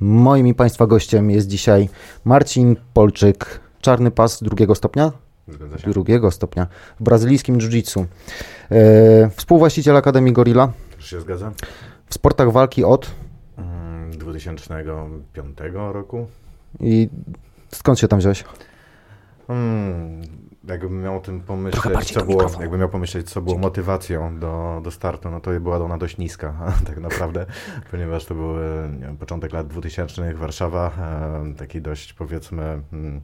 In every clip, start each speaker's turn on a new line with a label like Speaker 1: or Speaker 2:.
Speaker 1: Moim i Państwa gościem jest dzisiaj Marcin Polczyk, czarny pas drugiego stopnia? Drugiego stopnia w brazylijskim jiu-jitsu. E, współwłaściciel Akademii Gorilla
Speaker 2: się zgadza?
Speaker 1: w sportach walki od
Speaker 2: Mm, 2005 roku.
Speaker 1: i skąd się tam wziąłeś?
Speaker 2: Hmm, jakbym miał o tym pomyśleć, co było, jakbym miał pomyśleć, co było motywacją do, do startu, no to była ona dość niska, tak naprawdę, ponieważ to był e, początek lat 2000 Warszawa, e, taki dość powiedzmy mm,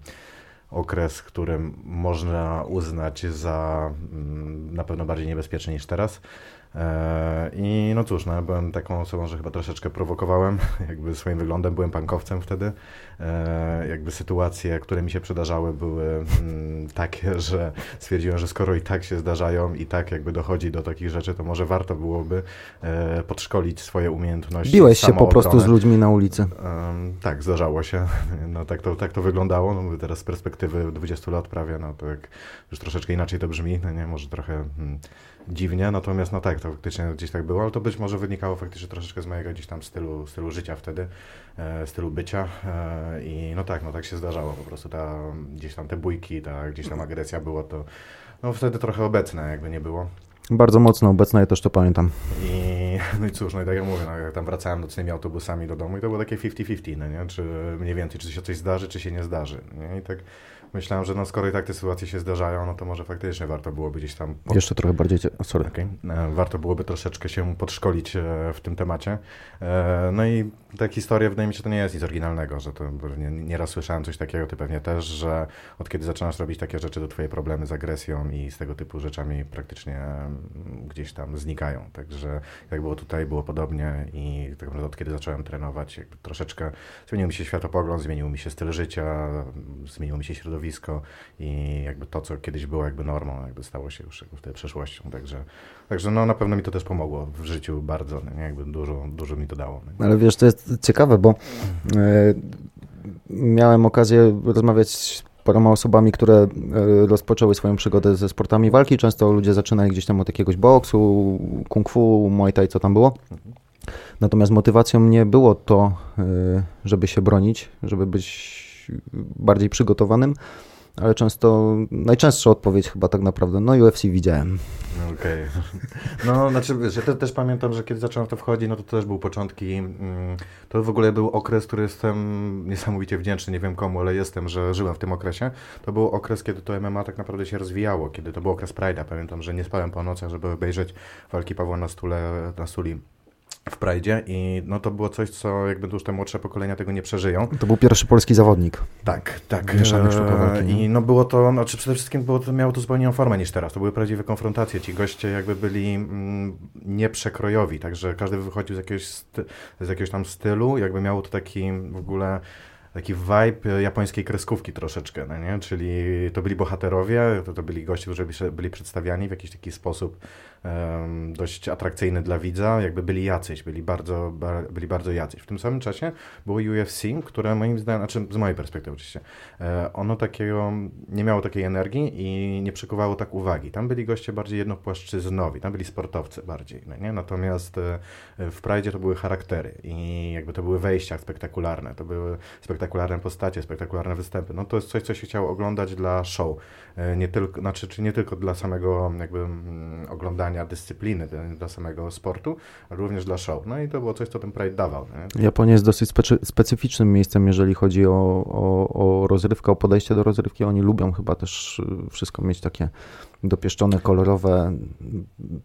Speaker 2: okres, którym można uznać za mm, na pewno bardziej niebezpieczny niż teraz. E, I no cóż, no, ja byłem taką osobą, że chyba troszeczkę prowokowałem, jakby swoim wyglądem, byłem pankowcem wtedy. E, Jakby sytuacje, które mi się przydarzały, były mm, takie, że stwierdziłem, że skoro i tak się zdarzają i tak jakby dochodzi do takich rzeczy, to może warto byłoby e, podszkolić swoje umiejętności.
Speaker 1: Biłeś się po prostu z ludźmi na ulicy.
Speaker 2: Tak, zdarzało się. No, tak, to, tak to wyglądało. No, teraz z perspektywy 20 lat prawie, no to jak już troszeczkę inaczej to brzmi, no nie, może trochę mm, dziwnie, natomiast no tak, to faktycznie gdzieś tak było, ale to być może wynikało faktycznie troszeczkę z mojego gdzieś tam stylu, stylu życia wtedy, e, stylu bycia e, i no tak, no tak się zdarzało po prostu, ta, gdzieś tam te bójki, ta gdzieś tam agresja było to, no wtedy trochę obecne jakby nie było.
Speaker 1: Bardzo mocno obecna, ja też to pamiętam.
Speaker 2: I, no i cóż, no i tak jak mówię, no, jak tam wracałem nocnymi autobusami do domu i to było takie 50-50, no nie? Czy mniej więcej, czy się coś zdarzy, czy się nie zdarzy. Nie? I tak myślałem, że no skoro i tak te sytuacje się zdarzają, no to może faktycznie warto byłoby gdzieś tam... Pod...
Speaker 1: Jeszcze trochę bardziej... Sorry.
Speaker 2: Okej. E, Warto byłoby troszeczkę się podszkolić e, w tym temacie. E, No i ta historia, wydaje mi się, to nie jest nic oryginalnego, że to nieraz słyszałem coś takiego, ty pewnie też, że od kiedy zaczynasz robić takie rzeczy, to twoje problemy z agresją i z tego typu rzeczami praktycznie mm, gdzieś tam znikają. Także jak było tutaj, było podobnie i tak naprawdę od kiedy zacząłem trenować, troszeczkę zmienił mi się światopogląd, zmienił mi się styl życia, zmieniło mi się środowisko i jakby to, co kiedyś było jakby normą, jakby stało się już jakby przeszłością. Także, także no na pewno mi to też pomogło w życiu bardzo, nie? jakby dużo, dużo mi to dało. nie?
Speaker 1: Ale wiesz, to jest ciekawe, bo e, miałem okazję rozmawiać z paroma osobami, które e, rozpoczęły swoją przygodę ze sportami walki. Często ludzie zaczynali gdzieś tam od jakiegoś boksu, kung fu, muay thai, co tam było. Natomiast motywacją nie było to, e, żeby się bronić, żeby być bardziej przygotowanym, ale często, najczęstsza odpowiedź chyba tak naprawdę, no UFC widziałem.
Speaker 2: Okej. No, znaczy, wiesz, ja te, też pamiętam, że kiedy zacząłem w to wchodzić, no to też były początki. mm, To w ogóle był okres, który jestem niesamowicie wdzięczny, nie wiem komu, ale jestem, że żyłem w tym okresie. To był okres, kiedy to MMA tak naprawdę się rozwijało, kiedy to był okres Pride'a. Pamiętam, że nie spałem po nocach, żeby obejrzeć walki Pawła na stule, na suli w Pride'zie i no to było coś, co jakby już te młodsze pokolenia tego nie przeżyją.
Speaker 1: To był pierwszy polski zawodnik.
Speaker 2: Tak, tak.
Speaker 1: Mieszanych sztuka walki, nie?
Speaker 2: I no było to, znaczy przede wszystkim było to, miało to zupełnie inną formę niż teraz. To były prawdziwe konfrontacje. Ci goście jakby byli mm, nieprzekrojowi, także każdy wychodził z jakiegoś, z jakiegoś tam stylu, jakby miało to taki w ogóle taki vibe japońskiej kreskówki troszeczkę, no nie? Czyli to byli bohaterowie, to, to byli goście, którzy byli, byli przedstawiani w jakiś taki sposób dość atrakcyjny dla widza, jakby byli jacyś, byli bardzo, ba, byli bardzo jacyś. W tym samym czasie było UFC, które moim zdaniem, znaczy z mojej perspektywy oczywiście, e, ono takiego, nie miało takiej energii i nie przykuwało tak uwagi. Tam byli goście bardziej jednopłaszczyznowi, tam byli sportowcy bardziej, no nie? Natomiast e, w Pride to były charaktery i jakby to były wejścia spektakularne, to były spektakularne postacie, spektakularne występy. No to jest coś, co się chciało oglądać dla show, E, nie tylko, znaczy, czy nie tylko dla samego jakby mm, oglądania dyscypliny, dla- samego sportu, również dla show. No i to było coś, co ten Pride dawał. Nie?
Speaker 1: Japonia jest dosyć specy- specyficznym miejscem, jeżeli chodzi o, o, o rozrywkę, o podejście do rozrywki. Oni lubią chyba też wszystko mieć takie dopieszczone, kolorowe,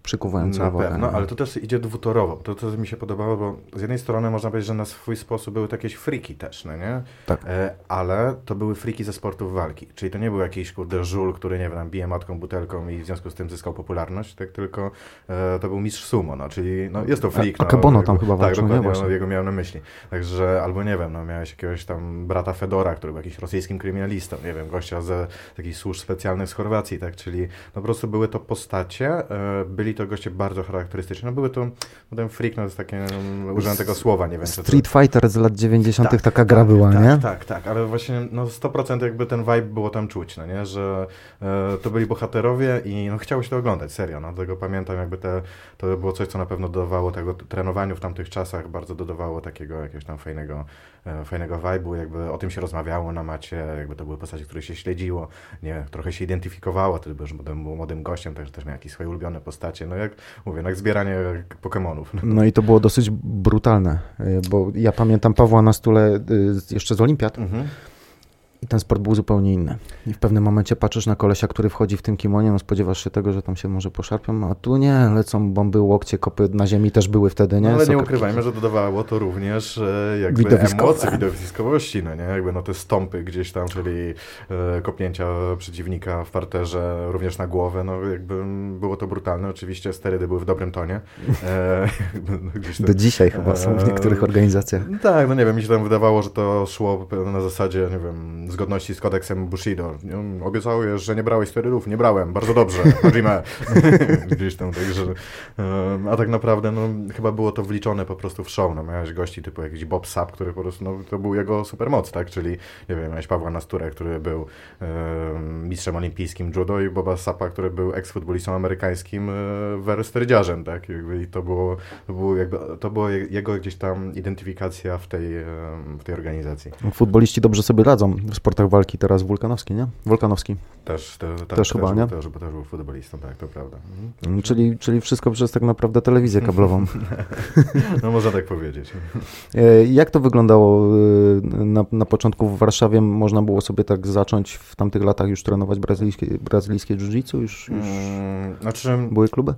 Speaker 1: przykuwające
Speaker 2: Na
Speaker 1: uwagę.
Speaker 2: pewno, ale to też idzie dwutorowo. To, co mi się podobało, bo z jednej strony można powiedzieć, że na swój sposób były to jakieś friki też, no nie?
Speaker 1: Tak.
Speaker 2: E, ale to były friki ze sportów walki. Czyli to nie był jakiś kurde żul, który, nie wiem, bije matką butelką i w związku z tym zyskał popularność, tak tylko e, to był mistrz sumo, no, czyli no, jest to freak.
Speaker 1: A-
Speaker 2: no,
Speaker 1: Akebono tam chyba
Speaker 2: Tak,
Speaker 1: walczył,
Speaker 2: dokładnie,
Speaker 1: Właśnie.
Speaker 2: no, jego miałem na myśli. Także, albo nie wiem, no, miałeś jakiegoś tam brata Fedora, który był jakimś rosyjskim kryminalistą, nie wiem, gościa ze z jakichś służb specjalnych z Chorwacji, tak, czyli no po prostu były to postacie, e, byli to goście bardzo charakterystyczni. No były to, no ten freak, no to jest takie, um, użyłem tego słowa, nie wiem.
Speaker 1: Street to... Fighter z lat 90.
Speaker 2: Tak,
Speaker 1: taka gra
Speaker 2: tak,
Speaker 1: była,
Speaker 2: tak,
Speaker 1: nie?
Speaker 2: Tak, tak, ale właśnie no 100% jakby ten vibe było tam czuć, no nie, że e, to byli bohaterowie i no chciało się to oglądać, serio, no tego pamiętam jakby te, to było coś, co na pewno dodawało tego trenowaniu w tamtych czasach, bardzo dodawało takiego jakiegoś tam fajnego, e, fajnego vibe'u, jakby o tym się rozmawiało na macie, jakby to były postacie, które się śledziło, nie, trochę się identyfikowało, wtedy byłem młodym, młodym gościem, także też miał jakieś swoje ulubione postacie, no jak mówię, no jak zbieranie Pokémonów.
Speaker 1: No i to było dosyć brutalne, bo ja pamiętam Pawła na stule e, jeszcze z Olimpiad, mhm. I ten sport był zupełnie inny. I w pewnym momencie patrzysz na kolesia, który wchodzi w tym kimonie, no spodziewasz się tego, że tam się może poszarpią, a tu nie, lecą bomby, łokcie, kopy na ziemi też były wtedy, nie?
Speaker 2: No, ale Sokar... nie ukrywajmy, że dodawało to również e, jakby Widowiskowe. emocje, widowiskowości, no nie? Jakby no te stąpy gdzieś tam, czyli e, kopnięcia przeciwnika w parterze, również na głowę, no jakby było to brutalne. Oczywiście sterydy były w dobrym tonie. E,
Speaker 1: Do dzisiaj chyba są w niektórych organizacjach.
Speaker 2: Tak, no nie wiem, mi się tam wydawało, że to szło na zasadzie, nie wiem, zgodności z kodeksem Bushido. Obiecałeś, że nie brałeś sterydów? Nie brałem. Bardzo dobrze. Hajime. Gdzieś tam, także... A tak naprawdę, no, chyba było to wliczone po prostu w show. No, miałeś gości typu jakiś Bob Sapp, który po prostu, no, to był jego supermoc, tak? Czyli, nie wiem, miałeś Pawła Nasturę, który był mistrzem olimpijskim judo i Boba Sappa, który był eks-futbolistą amerykańskim e, sterydziarzem, tak? I to było, to było jakby, to było jego gdzieś tam identyfikacja w tej, w tej organizacji.
Speaker 1: Futboliści dobrze sobie radzą w sportach walki teraz Wulkanowski, nie? Wulkanowski.
Speaker 2: Też, te,
Speaker 1: te, też chyba, nie?
Speaker 2: Też, też, też był futbolistą, tak, to prawda.
Speaker 1: Mhm. Czyli, czyli wszystko przez tak naprawdę telewizję kablową.
Speaker 2: no można tak powiedzieć.
Speaker 1: E, jak to wyglądało e, na, na początku w Warszawie? Można było sobie tak zacząć w tamtych latach już trenować brazylijskie, brazylijskie jiu-jitsu? Już, już hmm, znaczy... były kluby?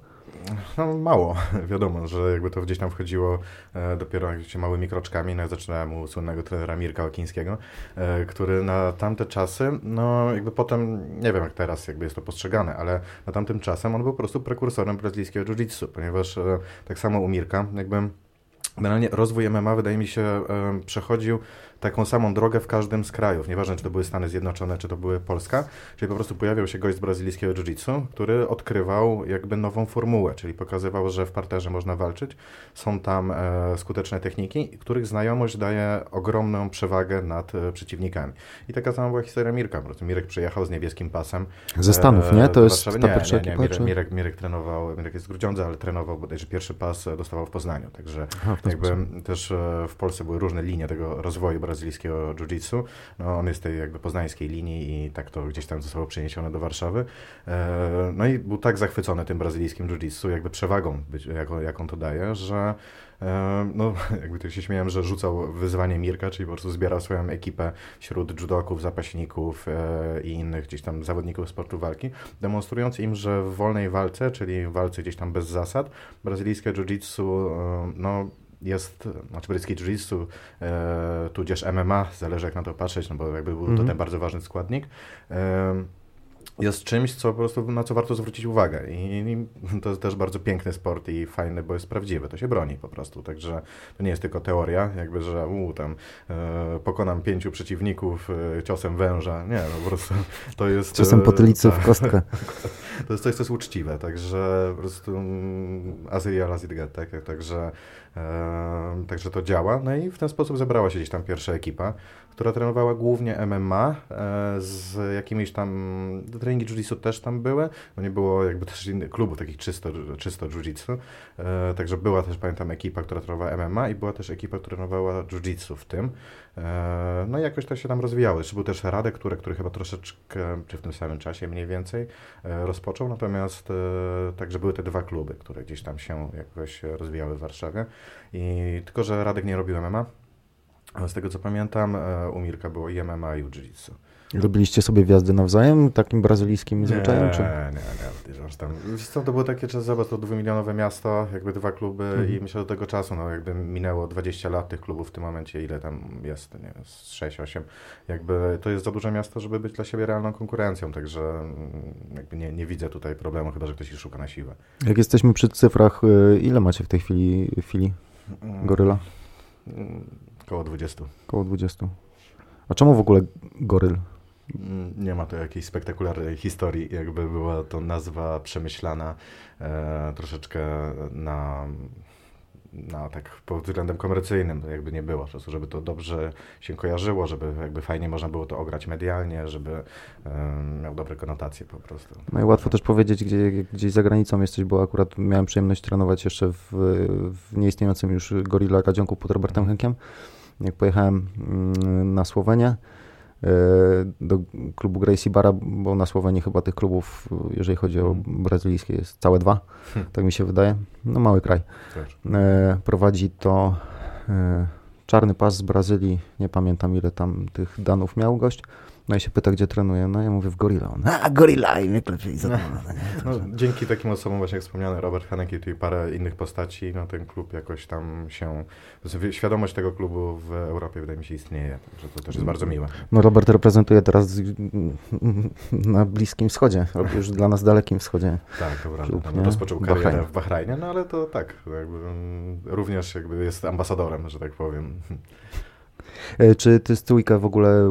Speaker 2: No, mało, wiadomo, że jakby to gdzieś tam wchodziło e, dopiero małymi kroczkami. No, ja zaczynałem u słynnego trenera Mirka Okińskiego, e, który na tamte czasy, no jakby potem, nie wiem jak teraz jakby jest to postrzegane, ale na tamtym czasem on był po prostu prekursorem brazylijskiego jiu-jitsu, ponieważ e, tak samo u Mirka jakby generalnie rozwój MMA wydaje mi się przechodził taką samą drogę w każdym z krajów, nieważne czy to były Stany Zjednoczone, czy to były Polska, czyli po prostu pojawiał się gość z brazylijskiego jiu-jitsu, który odkrywał jakby nową formułę, czyli pokazywał, że w parterze można walczyć, są tam e, skuteczne techniki, których znajomość daje ogromną przewagę nad e, przeciwnikami. I taka sama była historia Mirka, po prostu Mirek przyjechał z niebieskim pasem.
Speaker 1: Ze Stanów, nie? To jest
Speaker 2: ta nie, pierwsza nie, nie, Mirek, czy... Mirek, Mirek, trenował, Mirek jest z Grudziądza, ale trenował bodajże pierwszy pas e, dostawał w Poznaniu, także Aha, jakby też e, w Polsce były różne linie tego rozwoju brazylijskiego jiu-jitsu. No, on jest tej jakby poznańskiej linii i tak to gdzieś tam zostało przeniesione do Warszawy. E, no i był tak zachwycony tym brazylijskim jiu-jitsu, jakby przewagą, jaką, to daje, że e, no, jakby to się śmiałem, że rzucał wyzwanie Mirka, czyli po prostu zbierał swoją ekipę wśród judoków, zapaśników e, i innych gdzieś tam zawodników sportu walki, demonstrując im, że w wolnej walce, czyli walce gdzieś tam bez zasad, brazylijskie jiu-jitsu no, jest, znaczy brytyjski jiu-jitsu, e, tudzież MMA, zależy jak na to patrzeć, no bo jakby był mm -hmm. to mhm. ten bardzo ważny składnik, e, jest czymś, co po prostu, na co warto zwrócić uwagę. I, I, to jest też bardzo piękny sport i fajny, bo jest prawdziwy. To się broni po prostu. Także to nie jest tylko teoria, jakby, że u, tam e, pokonam pięciu przeciwników e, ciosem węża. Nie, no po prostu to jest...
Speaker 1: Ciosem potylicy w kostkę.
Speaker 2: to jest coś, co jest uczciwe. Także po prostu mm, Asyria Lazidget, tak? Także, e, także to działa. No i w ten sposób zebrała się gdzieś tam pierwsza ekipa która trenowała głównie MMA, e, z jakimiś tam, treningi jiu-jitsu też tam były, no nie było jakby też innych klubów takich czysto, czysto jiu-jitsu, e, także była też, pamiętam, ekipa, która trenowała MMA i była też ekipa, która trenowała jiu-jitsu w tym. E, no i jakoś to się tam rozwijało. Jeszcze był też Radek, który, który chyba troszeczkę, czy w tym samym czasie mniej więcej, rozpoczął, natomiast także były te dwa kluby, które gdzieś tam się jakoś rozwijały w Warszawie. I tylko, że Radek nie robił MMA, z tego co pamiętam, e, u Mirka było i MMA i jiu-jitsu.
Speaker 1: Robiliście sobie wjazdy nawzajem takim brazylijskim zwyczajem? Czy?
Speaker 2: Nie, nie, nie. Tam, co, to było takie czas, zobacz, to dwumilionowe miasto, jakby dwa kluby mhm. i myślę, do tego czasu, no jakby minęło 20 lat tych klubów w tym momencie, ile tam jest, nie wiem, 6-8. Jakby to jest za duże miasto, żeby być dla siebie realną konkurencją, także mm, jakby nie, nie widzę tutaj problemu, chyba, że ktoś się szuka na siłę.
Speaker 1: Jak jesteśmy przy cyfrach, y, ile macie w tej chwili fili Goryla?
Speaker 2: Koło 20.
Speaker 1: Koło 20. A czemu w ogóle goryl?
Speaker 2: Mm, nie ma to jakiejś spektakularnej historii, jakby była to nazwa przemyślana e, troszeczkę na no, tak pod względem komercyjnym jakby nie było, po prostu, żeby to dobrze się kojarzyło, żeby jakby fajnie można było to ograć medialnie, żeby um, miał dobre konotacje po prostu.
Speaker 1: No i łatwo też powiedzieć, gdzie, gdzieś za granicą jesteś, bo akurat miałem przyjemność trenować jeszcze w, w nieistniejącym już Gorilla Radzionku pod Robertem Henkiem. Jak pojechałem mm, na Słowenię, do klubu Gracie Bara, bo na Słowenii chyba tych klubów, jeżeli chodzi o mhm. brazylijskie, jest całe dwa, hmm. tak mi się wydaje. No mały kraj. E, prowadzi to e, czarny pas z Brazylii, nie pamiętam ile tam tych danów miał gość. No i się pyta, gdzie trenuje. No ja mówię w Gorilla. On, a, Gorilla! I mnie klepie i
Speaker 2: no, Dzięki takim osobom właśnie jak wspomniany Robert Hanek i parę innych postaci, no ten klub jakoś tam się... Świadomość tego klubu w Europie wydaje mi się istnieje, także to też jest bardzo miłe.
Speaker 1: No Robert reprezentuje teraz na Bliskim Wschodzie, robi już dla nas Dalekim Wschodzie.
Speaker 2: Tak, to prawda. No, rozpoczął karierę Bahrajn. w Bahrajnie, no ale to tak, jakby, mm, również jakby jest ambasadorem, że tak powiem.
Speaker 1: E, czy ty stójkę w ogóle e,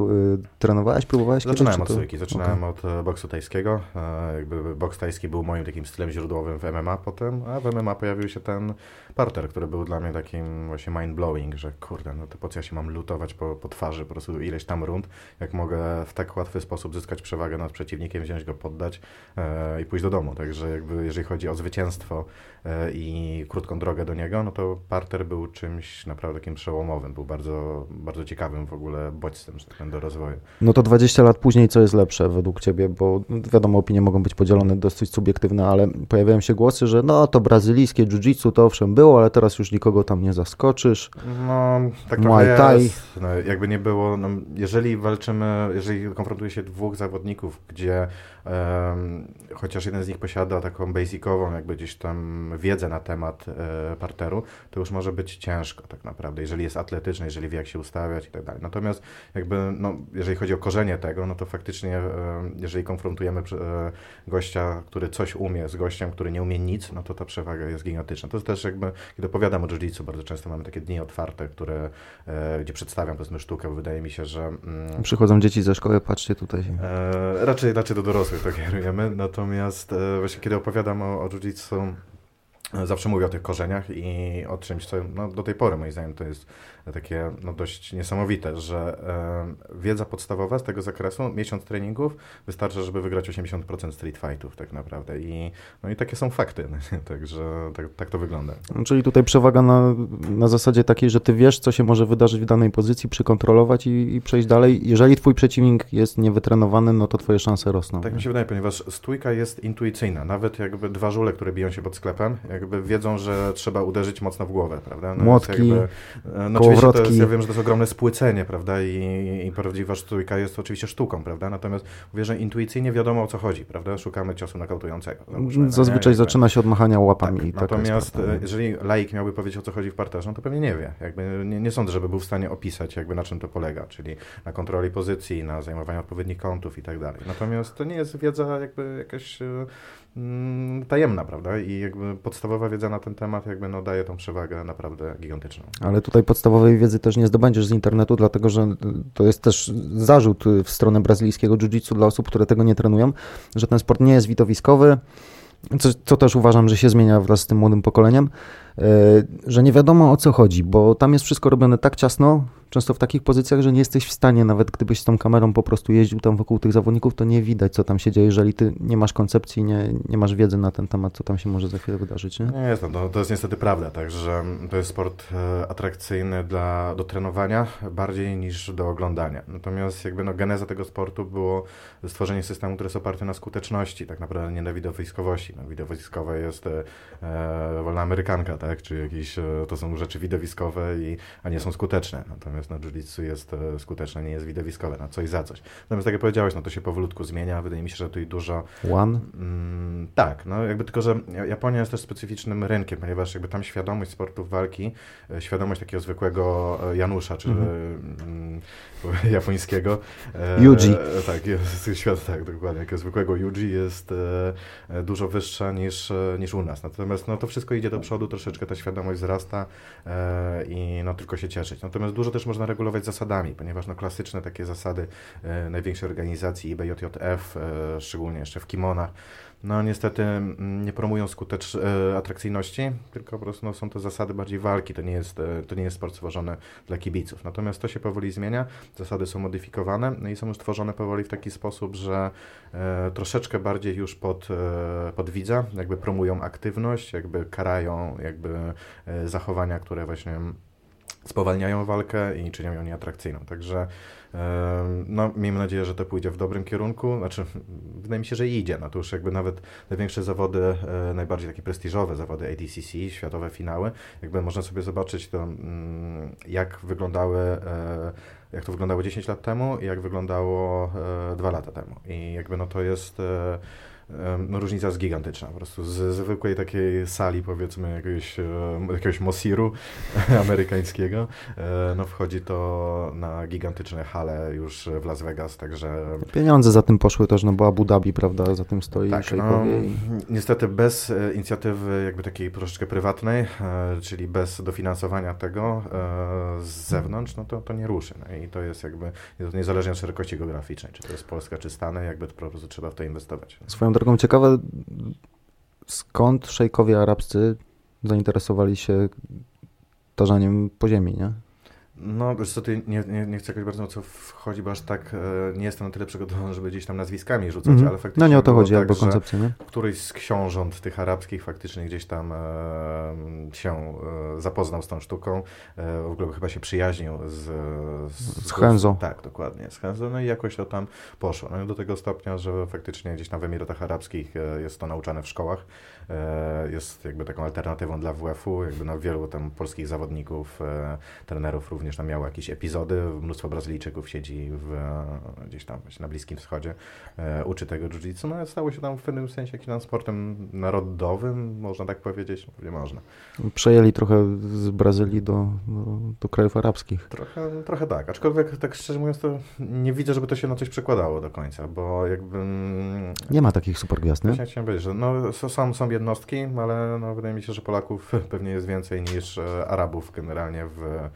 Speaker 1: trenowałeś, próbowałeś?
Speaker 2: Zaczynałem od stójki, zaczynałem okay. od boksu tajskiego. E, jakby boks tajski był moim takim stylem źródłowym w MMA potem, a w MMA pojawił się ten parter, który był dla mnie takim właśnie mind-blowing, że kurde, no to po co ja się mam lutować po, po twarzy po prostu ileś tam rund, jak mogę w tak łatwy sposób zyskać przewagę nad przeciwnikiem, wziąć go, poddać e, i pójść do domu. Także jakby jeżeli chodzi o zwycięstwo e, i krótką drogę do niego, no to parter był czymś naprawdę takim przełomowym, był bardzo, bardzo ciekawym w ogóle bodźcem, że tak do rozwoju.
Speaker 1: No to 20 lat później co jest lepsze według Ciebie, bo wiadomo, opinie mogą być podzielone, dosyć subiektywne, ale pojawiają się głosy, że no to brazylijskie jiu-jitsu to owszem było, było, ale teraz już nikogo tam nie zaskoczysz.
Speaker 2: No, tak Muay Thai. No, jakby nie było, no, jeżeli walczymy, jeżeli konfrontuje się dwóch zawodników, gdzie um, chociaż jeden z nich posiada taką basicową, jakby gdzieś tam wiedzę na temat e, parteru, to już może być ciężko tak naprawdę, jeżeli jest atletyczny, jeżeli wie jak się ustawiać i tak dalej. Natomiast jakby, no, jeżeli chodzi o korzenie tego, no to faktycznie, e, jeżeli konfrontujemy e, gościa, który coś umie z gościem, który nie umie nic, no to ta przewaga jest gigantyczna. To jest też jakby kiedy opowiadam o jiu bardzo często mamy takie dni otwarte, które, e, gdzie przedstawiam powiedzmy sztukę, wydaje mi się, że... Mm,
Speaker 1: Przychodzą dzieci ze szkoły, patrzcie tutaj.
Speaker 2: E, raczej, raczej do dorosłych to kierujemy, natomiast e, właśnie kiedy opowiadam o, o jiu e, zawsze mówię o tych korzeniach i o czymś, co no, do tej pory moim zdaniem to jest takie no, dość niesamowite, że e, wiedza podstawowa z tego zakresu, miesiąc treningów wystarczy, żeby wygrać 80% street fightów tak naprawdę i, no, i takie są fakty, także tak, tak to wygląda.
Speaker 1: Czyli tutaj przewaga na, na zasadzie takiej, że ty wiesz, co się może wydarzyć w danej pozycji, przykontrolować i, i przejść dalej. Jeżeli twój przeciwnik jest niewytrenowany, no to twoje szanse rosną.
Speaker 2: Tak mi się wydaje, ponieważ stójka jest intuicyjna. Nawet jakby dwa żule, które biją się pod sklepem, jakby wiedzą, że trzeba uderzyć mocno w głowę, prawda?
Speaker 1: No Młotki, jakby,
Speaker 2: e, no powrotki. Jest, ja wiem, że to jest ogromne spłycenie, prawda, i, i prawdziwa sztuka jest oczywiście sztuką, prawda, natomiast mówię, że intuicyjnie wiadomo o co chodzi, prawda, szukamy ciosu nakautującego.
Speaker 1: Załóżmy, Zazwyczaj nie? zaczyna się od machania łapami.
Speaker 2: Tak, natomiast e, jeżeli laik miałby powiedzieć o co chodzi w parterze, no to pewnie nie wie, jakby nie, nie sądzę, żeby był w stanie opisać jakby na czym to polega, czyli na kontroli pozycji, na zajmowaniu odpowiednich kątów i tak dalej. Natomiast to nie jest wiedza jakby jakaś e, Mm, tajemna, prawda? I jakby podstawowa wiedza na ten temat jakby no daje tą przewagę naprawdę gigantyczną.
Speaker 1: Ale tutaj podstawowej wiedzy też nie zdobędziesz z internetu, dlatego że to jest też zarzut w stronę brazylijskiego jiu-jitsu dla osób, które tego nie trenują, że ten sport nie jest widowiskowy, co, co też uważam, że się zmienia wraz z tym młodym pokoleniem, że nie wiadomo o co chodzi, bo tam jest wszystko robione tak ciasno, często w takich pozycjach, że nie jesteś w stanie, nawet gdybyś z tą kamerą po prostu jeździł tam wokół tych zawodników, to nie widać, co tam się dzieje, jeżeli ty nie masz koncepcji, nie, nie masz wiedzy na ten temat, co tam się może za chwilę wydarzyć. Nie,
Speaker 2: nie jest, to, jest niestety prawda, także to jest sport e, atrakcyjny dla, do trenowania bardziej niż do oglądania. Natomiast jakby no, geneza tego sportu było stworzenie systemu, który jest oparty na skuteczności, tak naprawdę nie na widowiskowości. No, widowiskowe jest e, e, wolna amerykanka, tak, czy jakieś, e, to są rzeczy widowiskowe, i, a nie są skuteczne. Natomiast na jiu jest e, skuteczne, nie jest widowiskowe, na coś za coś. Natomiast tak jak powiedziałeś, no to się powolutku zmienia, wydaje mi się, że tu i dużo...
Speaker 1: One?
Speaker 2: Mm, tak, no jakby tylko, że Japonia jest też specyficznym rynkiem, ponieważ jakby tam świadomość sportów walki, e, świadomość takiego zwykłego e, Janusza, czy mhm. japońskiego.
Speaker 1: Yuji.
Speaker 2: tak, jest, świat, tak, dokładnie, jakiego zwykłego Yuji jest dużo wyższa niż, niż u nas. Natomiast no, to wszystko idzie do przodu, troszeczkę ta świadomość wzrasta i no, tylko się cieszyć. Natomiast dużo też można regulować zasadami, ponieważ no, klasyczne takie zasady największej organizacji IBJJF, szczególnie jeszcze w kimonach, no niestety mm, nie promują skutecz e, atrakcyjności, tylko po prostu no, są to zasady bardziej walki, to nie, jest, e, to nie jest sport stworzony dla kibiców. Natomiast to się powoli zmienia, zasady są modyfikowane no i są już tworzone powoli w taki sposób, że e, troszeczkę bardziej już pod, e, pod widza, jakby promują aktywność, jakby karają jakby e, zachowania, które właśnie spowalniają walkę i czynią ją nieatrakcyjną. Także no, miejmy nadzieję, że to pójdzie w dobrym kierunku. Znaczy, wydaje mi się, że idzie. No to już jakby nawet największe zawody, e, najbardziej takie prestiżowe zawody ADCC, światowe finały, jakby można sobie zobaczyć to, mm, jak wyglądały e, jak to wyglądało 10 lat temu i jak wyglądało 2 e, lata temu. I jakby no to jest no, różnica jest gigantyczna. Po prostu z zwykłej takiej sali, powiedzmy, jakiegoś, jakiegoś Mosiru amerykańskiego, e, no wchodzi to na gigantyczne hale już w Las Vegas, także...
Speaker 1: Pieniądze za tym poszły też, no bo Abu Dhabi, prawda, za tym stoi.
Speaker 2: Tak, no, niestety bez e, inicjatywy jakby takiej troszeczkę prywatnej, e, czyli bez dofinansowania tego z zewnątrz, no to, to nie ruszy. No i to jest jakby, niezależnie od szerokości geograficznej, czy to jest Polska, czy Stany, jakby to po prostu trzeba w to inwestować.
Speaker 1: Swoją drogą ciekawe, skąd szejkowie arabscy zainteresowali się tarzaniem po ziemi, nie?
Speaker 2: No, wiesz co, ty nie, nie, nie chcę jakoś bardzo co wchodzi, bo aż tak e, nie jestem na tyle przygotowany, żeby gdzieś tam nazwiskami rzucać, mm -hmm. ale faktycznie
Speaker 1: No nie o to chodzi, tak, albo koncepcja, nie?
Speaker 2: Któryś z książąt tych arabskich faktycznie gdzieś tam e, się e, zapoznał z tą sztuką, e, w ogóle chyba się przyjaźnił z...
Speaker 1: Z, z Henzo.
Speaker 2: Tak, dokładnie, z Henzo, no i jakoś to tam poszło. No do tego stopnia, że faktycznie gdzieś tam w Emiratach Arabskich e, jest to nauczane w szkołach, jest jakby taką alternatywą dla WF-u, jakby no wielu tam polskich zawodników, trenerów również tam miało jakieś epizody, mnóstwo Brazylijczyków siedzi w, gdzieś tam na Bliskim Wschodzie, e, uczy tego jiu-jitsu, no stało się tam w pewnym sensie jakimś tam sportem narodowym, można tak powiedzieć, no, pewnie można.
Speaker 1: Przejęli trochę z Brazylii do, do, do, krajów arabskich.
Speaker 2: Trochę, trochę tak, aczkolwiek tak szczerze mówiąc to nie widzę, żeby to się na coś przekładało do końca, bo jakby...
Speaker 1: Nie ma takich super gwiazd, nie?
Speaker 2: Chciałem powiedzieć, że no, są, są jednostki, ale no, wydaje mi się, że Polaków pewnie jest więcej niż e, Arabów generalnie w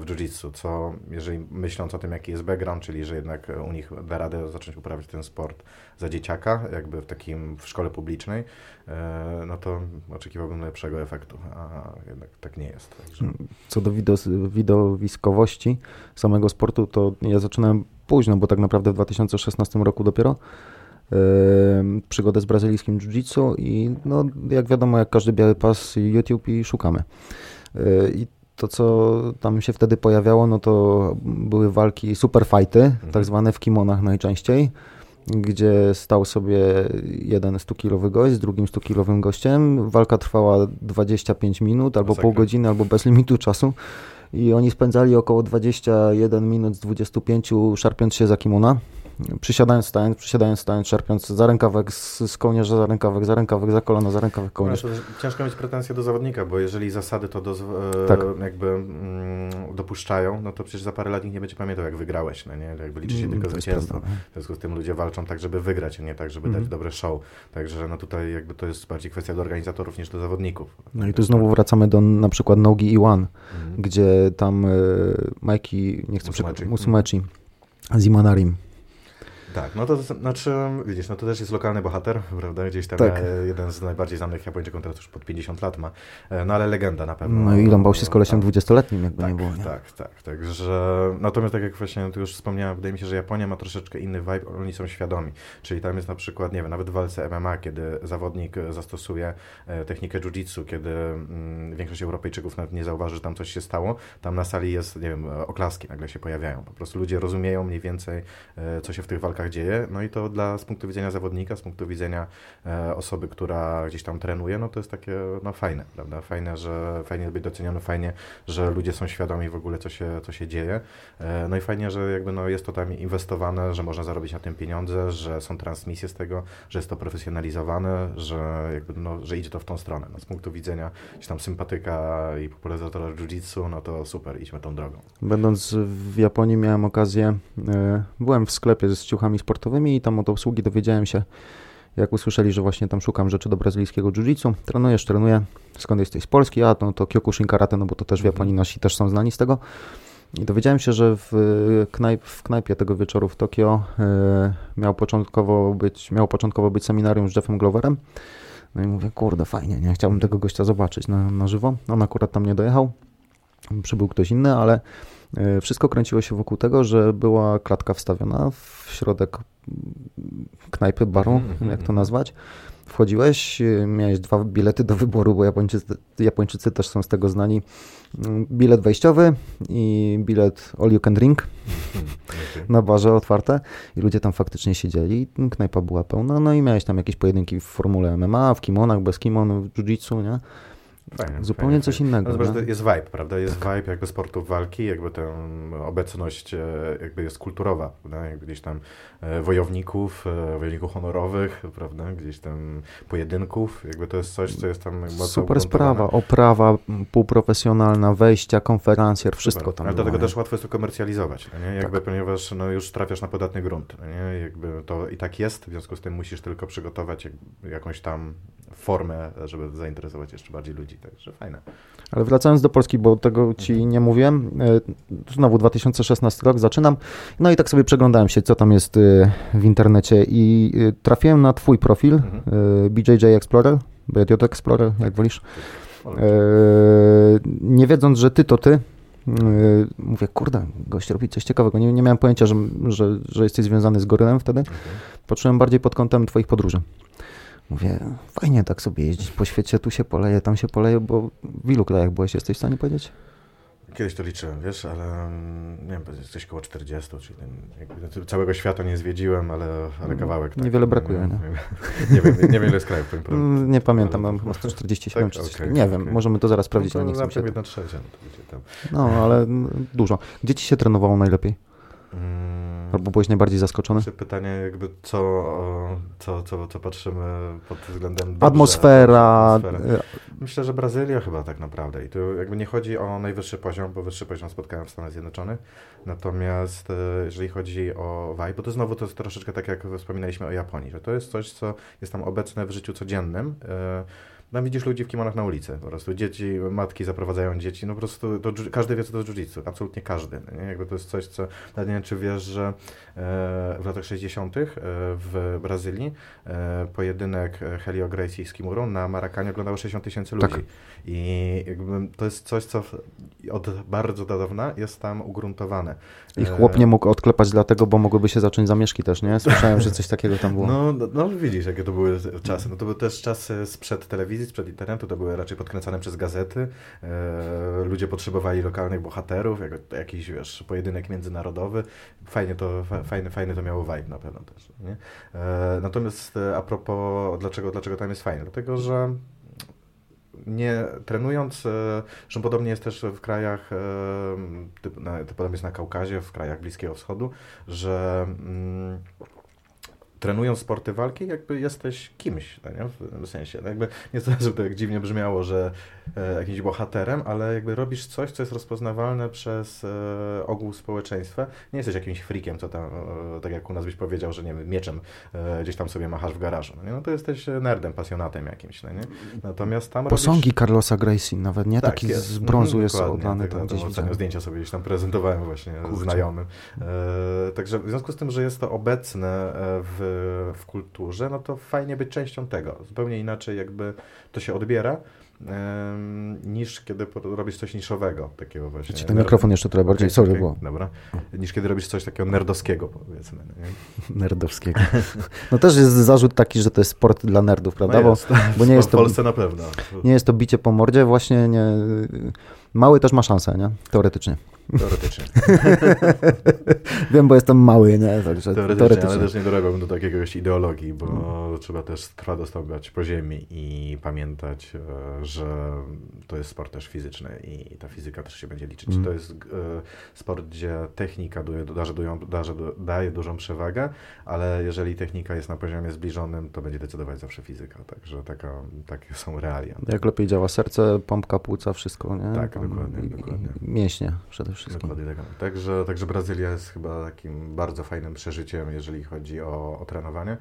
Speaker 2: w jiu-jitsu, co jeżeli myśląc o tym, jaki jest background, czyli że jednak u nich da radę zacząć uprawiać ten sport za dzieciaka, jakby w takim, w szkole publicznej, e, no to oczekiwałbym lepszego efektu, a jednak tak nie jest. Także.
Speaker 1: Co do widowiskowości samego sportu, to ja zaczynałem późno, bo tak naprawdę w 2016 roku dopiero przygodę z brazylijskim jiu-jitsu i no, jak wiadomo, jak każdy biały pas YouTube i szukamy. E, I to, co tam się wtedy pojawiało, no to były walki super fighty, mhm. tak zwane w kimonach najczęściej, gdzie stał sobie jeden 100-kilowy gość z drugim 100-kilowym gościem. Walka trwała 25 minut, albo Masakra. pół godziny, albo bez limitu czasu. I oni spędzali około 21 minut z 25 szarpiąc się za kimona przysiadając, stając, przysiadając, stając, czerpiąc za rękawek, z, z kołnierza za rękawek, za rękawek, za kolano, za rękawek, kołnierz. No,
Speaker 2: ciężko mieć pretensje do zawodnika, bo jeżeli zasady to do, e, tak. jakby mm, dopuszczają, no to przecież za parę lat nikt nie będzie pamiętał, jak wygrałeś, no nie? Jakby liczy się mm, tylko zwycięstwo. W związku z tym ludzie walczą tak, żeby wygrać, a nie tak, żeby mm. dać mhm. dobre show. Także no tutaj jakby to jest bardziej kwestia do organizatorów niż do zawodników.
Speaker 1: No i tu znowu wracamy do na przykład Nogi i One, mm. gdzie tam y, Mikey, nie chcę
Speaker 2: Musumechi,
Speaker 1: Musumechi z Imanarim
Speaker 2: tak, no to znaczy, widzisz, no to też jest lokalny bohater, prawda? Gdzieś tam tak. E, jeden z najbardziej znanych Japończyków, teraz już pod 50 lat ma, e, no ale legenda na pewno.
Speaker 1: No i bał się z kolesiem tak. 20-letnim, jakby
Speaker 2: tak,
Speaker 1: nie było. Nie?
Speaker 2: Tak, tak, także natomiast tak jak właśnie tu już wspomniałem, wydaje mi się, że Japonia ma troszeczkę inny vibe, oni są świadomi, czyli tam jest na przykład, nie wiem, nawet w walce MMA, kiedy zawodnik zastosuje e, technikę jiu-jitsu, kiedy mm, większość Europejczyków nawet nie zauważy, że tam coś się stało, tam na sali jest, nie wiem, oklaski nagle się pojawiają, po prostu ludzie rozumieją mniej więcej, co się w tych walkach sportach dzieje. No i to dla z punktu widzenia zawodnika, z punktu widzenia e, osoby, która gdzieś tam trenuje, no to jest takie no, fajne, prawda? Fajne, że fajnie być doceniony, fajnie, że ludzie są świadomi w ogóle, co się, co się dzieje. E, no i fajnie, że jakby no, jest to tam inwestowane, że można zarobić na tym pieniądze, że są transmisje z tego, że jest to profesjonalizowane, że, jakby, no, że idzie to w tą stronę. No, z punktu widzenia gdzieś tam sympatyka i popularyzatora jiu-jitsu, no to super, idźmy tą drogą.
Speaker 1: Będąc w Japonii miałem okazję, e, byłem w sklepie z ciuchami sportowymi i tam od obsługi dowiedziałem się, jak usłyszeli, że właśnie tam szukam rzeczy do brazylijskiego jiu-jitsu, trenujesz, trenuję, skąd jesteś z Polski? A, no to Kyokushin Karate, no bo to też w Japonii nasi też są znani z tego. I dowiedziałem się, że w, knajp, w knajpie tego wieczoru w Tokio e, miał, początkowo być, miał początkowo być seminarium z Jeffem Gloverem. No i mówię, kurde, fajnie, nie? Chciałbym tego gościa zobaczyć na, na żywo. On akurat tam nie dojechał, przybył ktoś inny, ale e, wszystko kręciło się wokół tego, że była klatka wstawiona w środek knajpy, baru,
Speaker 2: Mhm,
Speaker 1: jak to nazwać. Wchodziłeś, e, miałeś dwa bilety do wyboru, bo Japończycy, Japończycy też są z tego znani. Mm, Bilet wejściowy i bilet all you can drink
Speaker 2: Okay.
Speaker 1: na barze otwarte i ludzie tam faktycznie siedzieli, knajpa była pełna, no i miałeś tam jakieś pojedynki w formule MMA, w kimonach, bez kimon, w jiu-jitsu, nie?
Speaker 2: Fajnie,
Speaker 1: Zupełnie
Speaker 2: fajnie,
Speaker 1: coś
Speaker 2: fajnie.
Speaker 1: innego,
Speaker 2: No, zobacz, to jest vibe, prawda? Jest vibe jakby sportów walki, jakby ta obecność e, jakby jest kulturowa, prawda? Jakby gdzieś tam e, wojowników, e, wojowników honorowych, prawda? Gdzieś tam pojedynków, jakby to jest coś, co jest tam mocno
Speaker 1: Super sprawa, oprawa półprofesjonalna, wejścia, konferencjer, wszystko
Speaker 2: Super.
Speaker 1: tam
Speaker 2: Ale dlatego też łatwo jest to komercjalizować, no nie? Jakby,
Speaker 1: Tak.
Speaker 2: ponieważ no, już trafiasz na podatny grunt. no Nie? Jakby to i tak jest, w związku z tym musisz tylko przygotować jak, jakąś tam formę, żeby zainteresować jeszcze bardziej ludzi. Także fajne.
Speaker 1: Ale wracając do Polski, bo tego ci nie mówiłem, e, znowu 2016 rok, zaczynam, no i tak sobie przeglądałem się, co tam jest e, w internecie i e, trafiłem na twój profil,
Speaker 2: Mhm.
Speaker 1: BJJ Explorer, BJJ Explorer, jak wolisz. Nie wiedząc, że ty to ty, mówię, kurde, gość robi coś ciekawego. Nie, nie miałem pojęcia, że, że, że jesteś związany z gorylem wtedy.
Speaker 2: Okej.
Speaker 1: Poczułem bardziej pod kątem twoich podróży. Mówię, fajnie tak sobie jeździć po świecie, tu się poleje, tam się poleje, bo w ilu krajach byłeś, jesteś w stanie powiedzieć?
Speaker 2: Kiedyś to liczyłem, wiesz, ale mm, nie wiem, coś koło 40, czyli ten, znaczy całego świata nie zwiedziłem, ale, ale kawałek. tak.
Speaker 1: Niewiele brakuje,
Speaker 2: nie?
Speaker 1: nie?
Speaker 2: Nie, wiem, nie wiem, ile jest krajów, powiem prawdę.
Speaker 1: Mm, Nie pamiętam,
Speaker 2: Ale
Speaker 1: mam chyba 147 czy coś
Speaker 2: Tak?
Speaker 1: takiego.
Speaker 2: Okej,
Speaker 1: Nie wiem,
Speaker 2: okej.
Speaker 1: możemy to zaraz sprawdzić,
Speaker 2: no
Speaker 1: ale
Speaker 2: to
Speaker 1: nie chcę się.
Speaker 2: jedna trzecia, no to wiecie tam.
Speaker 1: No, ale mm, dużo. Gdzie ci się trenowało najlepiej?
Speaker 2: Mm,
Speaker 1: Albo byłeś najbardziej zaskoczony?
Speaker 2: Czy pytanie jakby co, co, co, co patrzymy pod względem dobrze,
Speaker 1: Atmosfera.
Speaker 2: atmosferę.
Speaker 1: e,
Speaker 2: Myślę, że Brazylia chyba tak naprawdę. I tu jakby nie chodzi o najwyższy poziom, bo wyższy poziom spotkałem w Stanach Zjednoczonych. Natomiast e, jeżeli chodzi o vibe, bo to znowu to jest troszeczkę tak jak wspominaliśmy o Japonii, że to jest coś, co jest tam obecne w życiu codziennym. E, Tam widzisz ludzi w kimonach na ulicy, po prostu dzieci, matki zaprowadzają dzieci, no po prostu to, każdy wie, co to jest jiu-jitsu, absolutnie każdy, no nie? Jakby to jest coś, co, nie wiem, czy wiesz, że e, w latach 60. e, w Brazylii e, pojedynek Helio Gracie z Kimurą na Marakanie oglądało 60 tysięcy ludzi.
Speaker 1: Tak.
Speaker 2: I jakby to jest coś, co od bardzo dawna jest tam ugruntowane.
Speaker 1: I chłop nie mógł odklepać dlatego, bo mogłyby się zacząć zamieszki też, nie? Słyszałem, że coś takiego tam było.
Speaker 2: No, no, no widzisz, jakie to były czasy. No to były też czasy sprzed telewizji, sprzed internetu, to były raczej podkręcane przez gazety. E, ludzie potrzebowali lokalnych bohaterów, jak, jakiś, wiesz, pojedynek międzynarodowy. Fajnie to, fa, fajny, fajny to miało vibe na pewno też. Nie? E, natomiast e, a propos, dlaczego, dlaczego tam jest fajnie? Dlatego, że nie trenując, że podobnie jest też w krajach, to podobnie jest na Kaukazie, w krajach Bliskiego Wschodu, że mm, trenując sporty walki, jakby jesteś kimś, no nie? W, w sensie, no jakby nie to, żeby to jak dziwnie brzmiało, że e, jakimś bohaterem, ale jakby robisz coś, co jest rozpoznawalne przez e, ogół społeczeństwa. Nie jesteś jakimś freakiem, co tam, e, tak jak u nas byś powiedział, że nie wiem, mieczem e, gdzieś tam sobie machasz w garażu, no, nie? no to jesteś nerdem, pasjonatem jakimś, no nie? Natomiast tam
Speaker 1: Posągi
Speaker 2: robisz...
Speaker 1: Carlosa Gracie nawet, nie?
Speaker 2: Tak,
Speaker 1: Taki
Speaker 2: jest.
Speaker 1: z brązu
Speaker 2: Mhm,
Speaker 1: jest oddany
Speaker 2: tak,
Speaker 1: tam gdzieś
Speaker 2: tym
Speaker 1: widziałem.
Speaker 2: ostatnio zdjęcia sobie gdzieś tam prezentowałem właśnie
Speaker 1: Kurczę.
Speaker 2: znajomym. E, także w związku z tym, że jest to obecne e, w, w kulturze, no to fajnie być częścią tego. Zupełnie inaczej jakby to się odbiera, niż kiedy robisz coś niszowego, takiego właśnie.
Speaker 1: Ten mikrofon jeszcze trochę bardziej,
Speaker 2: Okej,
Speaker 1: sorry,
Speaker 2: okej,
Speaker 1: było
Speaker 2: Dobra. Niż kiedy robisz coś takiego nerdowskiego, powiedzmy. no Nie?
Speaker 1: nerdowskiego. No też jest zarzut taki, że to jest sport dla nerdów, prawda?
Speaker 2: No
Speaker 1: Bo
Speaker 2: jest.
Speaker 1: bo nie jest
Speaker 2: w
Speaker 1: to-
Speaker 2: Polsce na pewno.
Speaker 1: nie jest to bicie po mordzie, właśnie nie... Mały też ma szansę, nie? Teoretycznie.
Speaker 2: Teoretycznie.
Speaker 1: Wiem, bo jestem mały, nie? Także
Speaker 2: teoretycznie,
Speaker 1: teoretycznie.
Speaker 2: ale też nie dorywałbym do takiej ideologii, bo hmm. trzeba też twardo stąpać po ziemi i pamiętać, e, że to jest sport też fizyczny i ta fizyka też się będzie liczyć. Hmm. To jest e, sport, gdzie technika daje, daje, daje dużą przewagę, ale jeżeli technika jest na poziomie zbliżonym, to będzie decydować zawsze fizyka. Także taka, takie są realia.
Speaker 1: Jak lepiej działa serce, pompka płuca, wszystko, nie?
Speaker 2: Tak, dokładnie, dokładnie.
Speaker 1: Mięśnie przede wszystkim.
Speaker 2: Dokładnie tak. Także, także Brazylia jest chyba takim bardzo fajnym przeżyciem, jeżeli chodzi o, o trenowanie.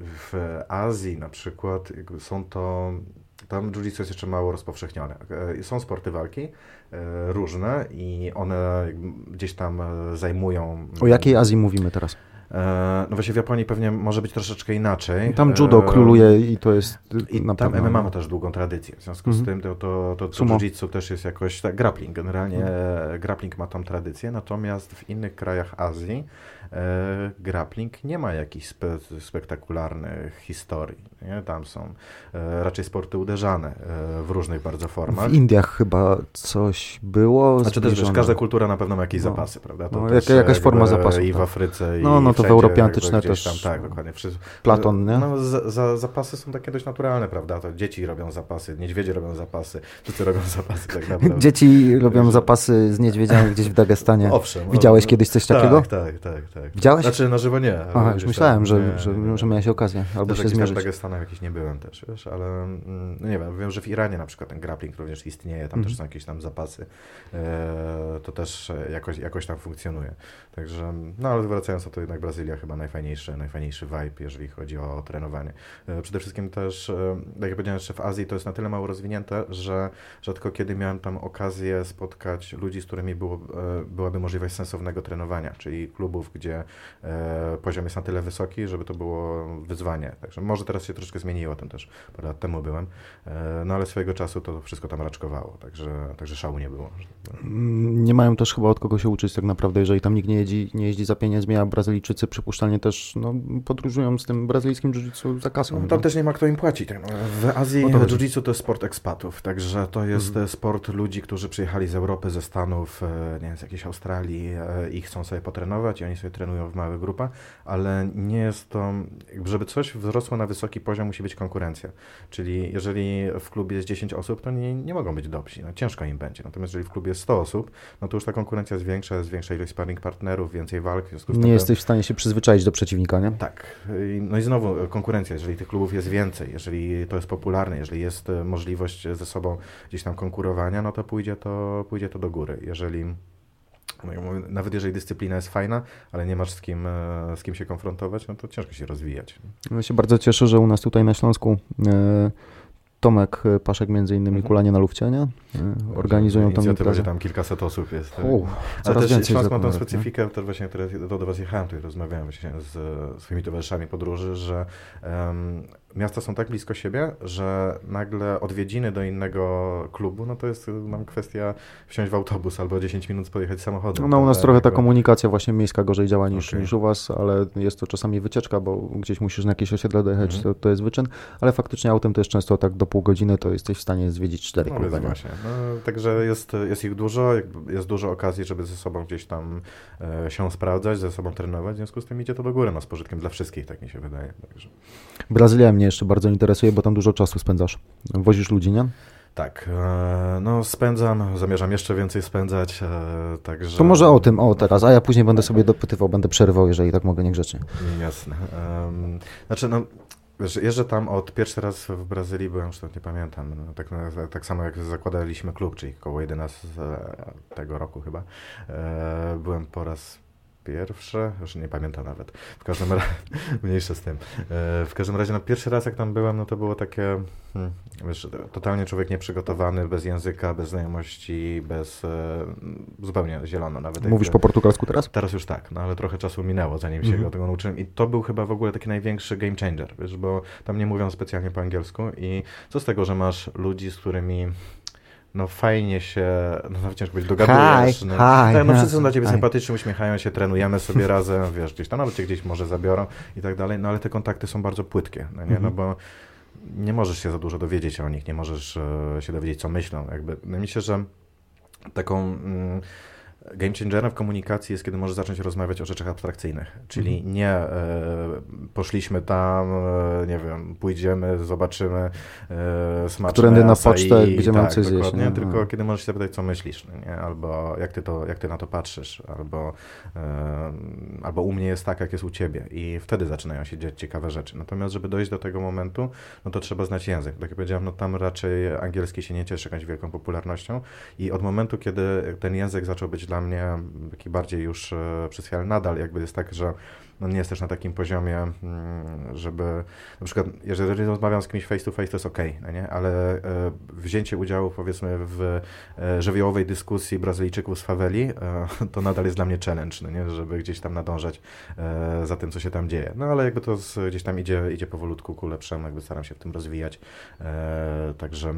Speaker 2: W Azji na przykład są to tam jiu jest jeszcze mało rozpowszechnione. E, są sporty walki e, różne i one gdzieś tam e, zajmują.
Speaker 1: O jakiej Azji mówimy teraz?
Speaker 2: No właśnie w Japonii pewnie może być troszeczkę inaczej.
Speaker 1: Tam judo króluje i to jest
Speaker 2: I na tam MMA ma też długą tradycję. W związku z mhm. tym to, to, to, to jiu-jitsu też jest jakoś, tak, grappling generalnie, mhm. grappling ma tam tradycję, natomiast w innych krajach Azji e, grappling nie ma jakichś spe, spektakularnych historii. Nie? Tam są e, raczej sporty uderzane e, w różnych bardzo formach.
Speaker 1: W Indiach chyba coś było.
Speaker 2: Znaczy też wiesz, każda kultura na pewno ma jakieś no. zapasy, prawda?
Speaker 1: To no, jaka, jakaś forma zapasu.
Speaker 2: I w tak. Afryce,
Speaker 1: no,
Speaker 2: i
Speaker 1: no to w Europie antyczne też.
Speaker 2: Tam, tak, dokładnie.
Speaker 1: Platon, nie?
Speaker 2: No, za, za, zapasy są takie dość naturalne, prawda? To dzieci robią zapasy, niedźwiedzie robią zapasy, wszyscy robią zapasy tak naprawdę.
Speaker 1: Dzieci robią zapasy z niedźwiedziami gdzieś w Dagestanie.
Speaker 2: Owszem.
Speaker 1: Widziałeś kiedyś coś takiego?
Speaker 2: Tak, tak, tak. tak.
Speaker 1: Widziałeś?
Speaker 2: Znaczy na żywo nie.
Speaker 1: Aha, już myślałem, że, nie, że, że, że miałeś okazję albo się zmierzyć.
Speaker 2: Stanach jakiś nie byłem też, wiesz, ale mm, no nie wiem, wiem, że w Iranie na przykład ten grappling również istnieje, tam mm. też są jakieś tam zapasy, e, to też jakoś, jakoś tam funkcjonuje. Także, no ale wracając, to jednak Brazylia chyba najfajniejszy, najfajniejszy vibe, jeżeli chodzi o trenowanie. E, przede wszystkim też, e, jak ja powiedziałem jeszcze w Azji, to jest na tyle mało rozwinięte, że rzadko kiedy miałem tam okazję spotkać ludzi, z którymi było, byłaby możliwość sensownego trenowania, czyli klubów, gdzie poziom jest na tyle wysoki, żeby to było wyzwanie. Także może teraz się troszkę zmieniło, ten też parę lat temu byłem, e, no ale swojego czasu to wszystko tam raczkowało, także, także szału nie było.
Speaker 1: Mm, nie mają też chyba od kogo się uczyć tak naprawdę, jeżeli tam nikt nie jeździ, nie jeździ za pieniędzmi, a Brazylijczycy przypuszczalnie też no, podróżują z tym brazylijskim jiu-jitsu za kasą.
Speaker 2: No, tam też nie ma kto im płacić. Tak, no, w Azji no jiu-jitsu to jest sport ekspatów, także to jest mhm. sport ludzi, którzy przyjechali z Europy, ze Stanów, e, nie wiem, z jakiejś Australii e, i chcą sobie potrenować i oni sobie trenują w małych grupach, ale nie jest to, żeby coś wzrosło na wysoki poziom, musi być konkurencja. Czyli jeżeli w klubie jest 10 osób, to nie, nie mogą być dobrzy, no, ciężko im będzie. Natomiast jeżeli w klubie jest 100 osób, no to już ta konkurencja jest większa, jest większa ilość sparring partnerów, więcej walk.
Speaker 1: nie jesteś w stanie się przyzwyczaić do przeciwnika, nie?
Speaker 2: Tak. No i znowu konkurencja, jeżeli tych klubów jest więcej, jeżeli to jest popularne, jeżeli jest e, możliwość ze sobą gdzieś tam konkurowania, no to pójdzie to, pójdzie to do góry. Jeżeli nawet jeżeli dyscyplina jest fajna, ale nie masz z kim, e, z kim się konfrontować, no to ciężko się rozwijać.
Speaker 1: Ja się bardzo cieszę, że u nas tutaj na Śląsku e, Tomek Paszek między innymi mhm. Kulanie na Lufcie, nie? E, organizują
Speaker 2: tą imprezę. tam kilkaset osób jest. Tak?
Speaker 1: U, Ale też
Speaker 2: Śląsk ma tą specyfikę, to właśnie teraz do, do Was jechałem, tutaj rozmawiałem właśnie z swoimi towarzyszami podróży, że um, miasta są tak blisko siebie, że nagle odwiedziny do innego klubu, no to jest nam kwestia wsiąść w autobus albo 10 minut pojechać samochodem.
Speaker 1: No u nas trochę ta komunikacja właśnie miejska gorzej działa niż, okay. niż u was, ale jest to czasami wycieczka, bo gdzieś musisz na jakieś osiedle dojechać, mm to, to jest wyczyn, ale faktycznie autem to jest często tak do pół godziny, to jesteś w stanie zwiedzić cztery
Speaker 2: no,
Speaker 1: kluby.
Speaker 2: Właśnie. No, także jest, jest ich dużo, jest dużo okazji, żeby ze sobą gdzieś tam e, się sprawdzać, ze sobą trenować, w związku z tym idzie to do góry, no z pożytkiem dla wszystkich, tak mi się wydaje. Także.
Speaker 1: Brazylia mnie jeszcze bardzo interesuje, bo tam dużo czasu spędzasz. Wozisz ludzi, nie?
Speaker 2: Tak, e, no spędzam, zamierzam jeszcze więcej spędzać, e, także...
Speaker 1: To może o tym, o teraz, a ja później będę sobie dopytywał, będę przerywał, jeżeli tak mogę, niegrzecznie.
Speaker 2: Jasne. Znaczy, no, wiesz, jeżdżę tam od pierwszy raz w Brazylii, byłem, już nie pamiętam, no, tak, tak samo jak zakładaliśmy klub, czyli około 11 tego roku chyba, e, byłem po raz pierwsze, już nie pamiętam nawet, w każdym razie, mniejsze z tym. E, w każdym razie, no pierwszy raz jak tam byłem, no to było takie, hmm, wiesz, totalnie człowiek nieprzygotowany, bez języka, bez znajomości, bez, e, zupełnie zielono nawet.
Speaker 1: Mówisz jakby, po portugalsku teraz?
Speaker 2: Teraz już tak, no ale trochę czasu minęło, zanim się mhm. tego nauczyłem i to był chyba w ogóle taki największy game changer, wiesz, bo tam nie mówią specjalnie po angielsku i co z tego, że masz ludzi, z którymi no fajnie się, no ciężko być, dogadujesz. Hi, no, hi, tak, no wszyscy są dla ciebie hi. sympatyczni, uśmiechają się, trenujemy sobie razem, wiesz, gdzieś tam, nawet cię gdzieś może zabiorą i tak dalej, no ale te kontakty są bardzo płytkie, no nie, no mhm. bo nie możesz się za dużo dowiedzieć o nich, nie możesz e, się dowiedzieć, co myślą, jakby, no myślę, że taką... Mm, Game changerem w komunikacji jest, kiedy możesz zacząć rozmawiać o rzeczach abstrakcyjnych, czyli mhm. nie e, poszliśmy tam, e, nie wiem, pójdziemy, zobaczymy e, smaczne
Speaker 1: Którędy na pocztę, i, gdzie tak, mam coś zjeść.
Speaker 2: Nie? Tylko no. kiedy możesz się zapytać, co myślisz, no nie? albo jak ty, to, jak ty na to patrzysz, albo, e, albo u mnie jest tak, jak jest u ciebie i wtedy zaczynają się dziać ciekawe rzeczy. Natomiast, żeby dojść do tego momentu, no to trzeba znać język. Tak jak powiedziałem, no tam raczej angielski się nie cieszy jakąś wielką popularnością i od momentu, kiedy ten język zaczął być dla mnie taki bardziej już e, przychwialny. Nadal jakby jest tak, że no nie jest też na takim poziomie, mm, żeby na przykład, jeżeli rozmawiam z kimś face to face, to jest ok, no nie? ale e, wzięcie udziału powiedzmy w e, żywiołowej dyskusji Brazylijczyków z faweli, to nadal jest dla mnie challenge, no nie? żeby gdzieś tam nadążać za tym, co się tam dzieje. No ale jakby to gdzieś tam idzie, idzie powolutku ku lepszemu, jakby staram się w tym rozwijać. Także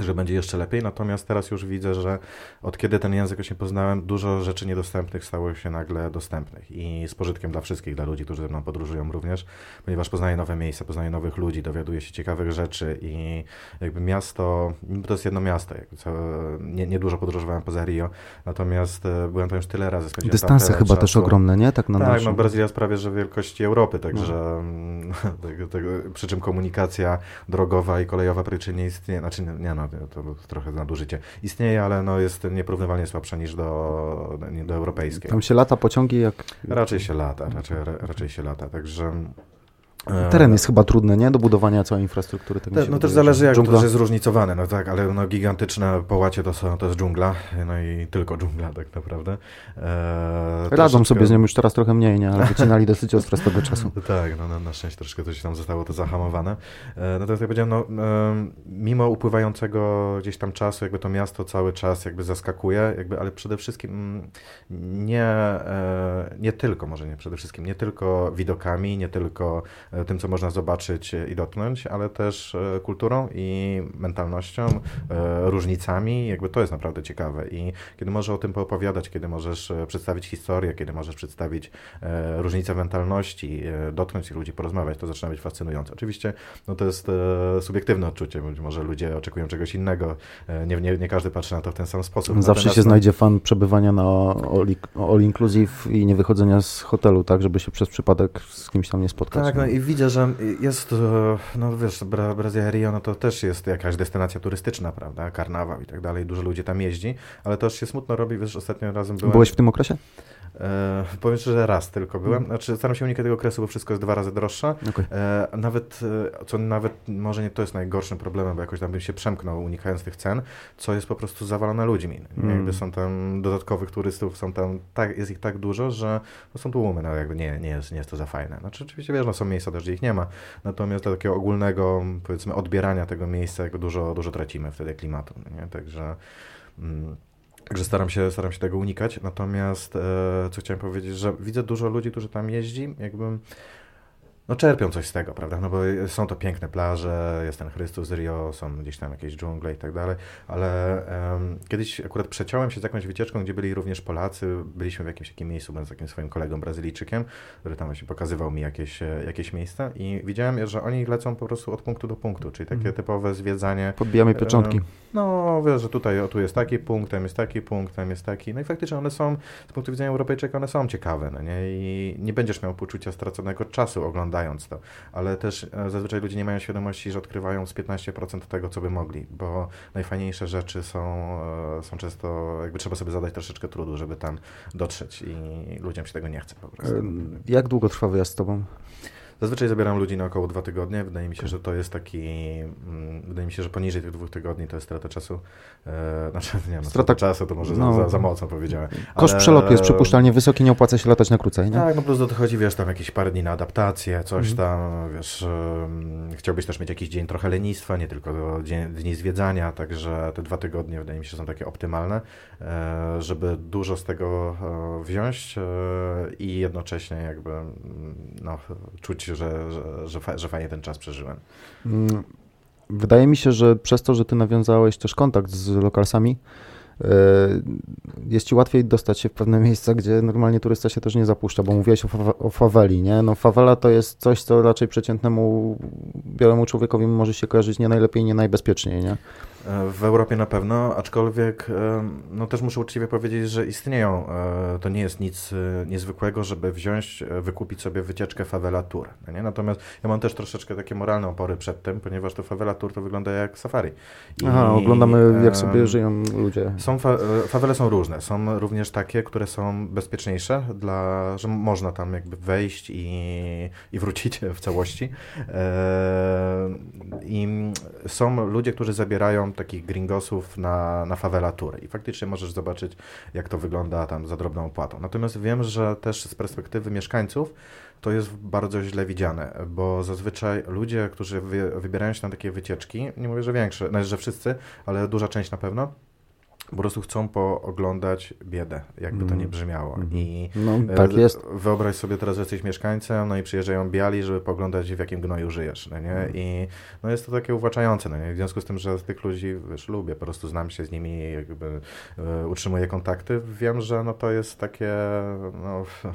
Speaker 2: że będzie jeszcze lepiej, natomiast teraz już widzę, że od kiedy ten język się poznałem, dużo rzeczy niedostępnych stało się nagle dostępnych i z pożytkiem dla wszystkich, dla ludzi, którzy ze mną podróżują również, ponieważ poznaję nowe miejsca, poznaję nowych ludzi, dowiaduję się ciekawych rzeczy i jakby miasto, to jest jedno miasto, jakby co, nie, nie dużo podróżowałem poza Rio, natomiast e, byłem tam już tyle razy.
Speaker 1: Dystanse chyba czasu. też ogromne, nie?
Speaker 2: Tak, na tak no Brazylia jest prawie, że wielkości Europy, także no. tego, tego, przy czym komunikacja drogowa i kolejowa praktycznie nie istnieje, znaczy nie no, to trochę nadużycie. Istnieje, ale no jest nieporównywalnie słabsza niż do, do europejskiej.
Speaker 1: Tam się lata pociągi jak...
Speaker 2: Raczej się lata, raczej, raczej się lata, także...
Speaker 1: E, Teren jest chyba trudny, nie? Do budowania całej infrastruktury.
Speaker 2: Te, no też zależy, jak dżungla. to jest zróżnicowane, no tak, ale no, gigantyczne połacie to, są, to jest dżungla, no i tylko dżungla tak naprawdę.
Speaker 1: E, Radzą troszeczkę... sobie z nią już teraz trochę mniej, nie? Ale wycinali dosyć ostro z tego czasu.
Speaker 2: tak, no na, na szczęście troszkę to się tam zostało to zahamowane. E, natomiast jak powiedziałem, no, e, mimo upływającego gdzieś tam czasu, jakby to miasto cały czas jakby zaskakuje, jakby, ale przede wszystkim mm, nie, e, nie tylko, może nie przede wszystkim, nie tylko widokami, nie tylko tym, co można zobaczyć i dotknąć, ale też e, kulturą i mentalnością, e, różnicami. Jakby to jest naprawdę ciekawe. I kiedy możesz o tym poopowiadać, kiedy możesz przedstawić historię, kiedy możesz przedstawić różnice mentalności, dotknąć ludzi, porozmawiać, to zaczyna być fascynujące. Oczywiście no to jest subiektywne odczucie, być może ludzie oczekują czegoś innego. Nie, nie, nie każdy patrzy na to w ten sam sposób.
Speaker 1: Zawsze Natomiast, się no... znajdzie fan przebywania na all, all inclusive i nie wychodzenia z hotelu, tak, żeby się przez przypadek z kimś tam nie spotkać.
Speaker 2: Tak, no i widzę, że jest, e, no wiesz, Bra Brazylia Rio, no to też jest jakaś destynacja turystyczna, prawda, karnawał i tak dalej, dużo ludzi tam jeździ, ale też się smutno robi, wiesz, ostatnio razem byłem...
Speaker 1: Byłeś w tym okresie?
Speaker 2: E, powiem szczerze, że raz tylko byłem. Hmm. Znaczy, staram się unikać tego okresu, bo wszystko jest dwa razy droższe. Okay. E, nawet, e, co nawet może nie to jest najgorszym problemem, bo jakoś tam bym się przemknął unikając tych cen, co jest po prostu zawalone ludźmi. Hmm. Jakby są tam dodatkowych turystów, są tam tak, jest ich tak dużo, że no, są tłumy, no jakby nie, nie, jest, nie jest to za fajne. Znaczy oczywiście wiesz, no są miejsca też, gdzie ich nie ma, natomiast dla takiego ogólnego, powiedzmy, odbierania tego miejsca, dużo, dużo tracimy wtedy klimatu, nie? Także... Mm, Także staram się, staram się tego unikać. Natomiast, e, co chciałem powiedzieć, że widzę dużo ludzi, którzy tam jeździ, jakbym no czerpią coś z tego, prawda? No bo są to piękne plaże, jest ten Chrystus Rio, są gdzieś tam jakieś dżungle i tak dalej, ale um, kiedyś akurat przeciąłem się z jakąś wycieczką, gdzie byli również Polacy, byliśmy w jakimś takim miejscu z takim swoim kolegą Brazylijczykiem, który tam właśnie pokazywał mi jakieś, e, jakieś miejsca i widziałem, że oni lecą po prostu od punktu do punktu, czyli takie mm. typowe zwiedzanie.
Speaker 1: Podbijamy pieczątki.
Speaker 2: No, wiesz, że tutaj, o tu jest taki punkt, tam jest taki punkt, tam jest taki, no i faktycznie one są, z punktu widzenia Europejczyka, one są ciekawe, no nie? I nie będziesz miał poczucia straconego czasu oglądając oglądając to, ale też e, zazwyczaj ludzie nie mają świadomości, że odkrywają z 15% tego, co by mogli, bo najfajniejsze rzeczy są, e, są często, jakby trzeba sobie zadać troszeczkę trudu, żeby tam dotrzeć i ludziom się tego nie chce po prostu.
Speaker 1: Jak długo trwa wyjazd z Tobą?
Speaker 2: Zazwyczaj zabieram ludzi na około dwa tygodnie. Wydaje mi się, że to jest taki. Mm, wydaje mi się, że poniżej tych dwóch tygodni to jest strata czasu. E, znaczy, nie no, strata czasu to może no, za, za, mocno powiedziałem. Ale,
Speaker 1: Koszt przelotu jest przypuszczalnie wysoki, nie opłaca się latać na krócej, nie?
Speaker 2: Tak, no plus dochodzi, wiesz, tam jakieś parę dni na adaptację, coś mhm. tam, wiesz, um, chciałbyś też mieć jakiś dzień trochę lenistwa, nie tylko dzień, dni zwiedzania, także te dwa tygodnie wydaje mi się, są takie optymalne, e, żeby dużo z tego e, wziąć e, i jednocześnie jakby no, czuć że, że, że, że fajnie ten czas przeżyłem. Mm,
Speaker 1: wydaje mi się, że przez to, że ty nawiązałeś też kontakt z lokalsami, e, jest ci łatwiej dostać się w pewne miejsca, gdzie normalnie turysta się też nie zapuszcza, bo mówiłeś o, fa o faweli, nie? No fawela to jest coś, co raczej przeciętnemu białemu człowiekowi może się kojarzyć nie najlepiej, nie najbezpieczniej, nie?
Speaker 2: W Europie na pewno, aczkolwiek no też muszę uczciwie powiedzieć, że istnieją. To nie jest nic niezwykłego, żeby wziąć, wykupić sobie wycieczkę Favela Tour. No nie? Natomiast ja mam też troszeczkę takie moralne opory przed tym, ponieważ to Favela Tour to wygląda jak safari.
Speaker 1: I, Aha, oglądamy jak sobie żyją ludzie.
Speaker 2: Są fa fawele są różne. Są również takie, które są bezpieczniejsze, dla, że można tam jakby wejść i, i wrócić w całości. I są ludzie, którzy zabierają takich gringosów na, na favela tour i faktycznie możesz zobaczyć, jak to wygląda tam za drobną opłatą. Natomiast wiem, że też z perspektywy mieszkańców to jest bardzo źle widziane, bo zazwyczaj ludzie, którzy wy, wybierają się na takie wycieczki, nie mówię, że większe, znaczy, że wszyscy, ale duża część na pewno, po prostu chcą pooglądać biedę, jakby to nie mm. brzmiało. Mm. I
Speaker 1: no, tak e, jest.
Speaker 2: Wyobraź sobie teraz, że jesteś mieszkańcem, no i przyjeżdżają biali, żeby poglądać w jakim gnoju żyjesz, no nie? Mm. I no jest to takie uwłaczające, no nie? W związku z tym, że tych ludzi, wiesz, lubię, po prostu znam się z nimi, jakby e, utrzymuję kontakty, wiem, że no to jest takie, no,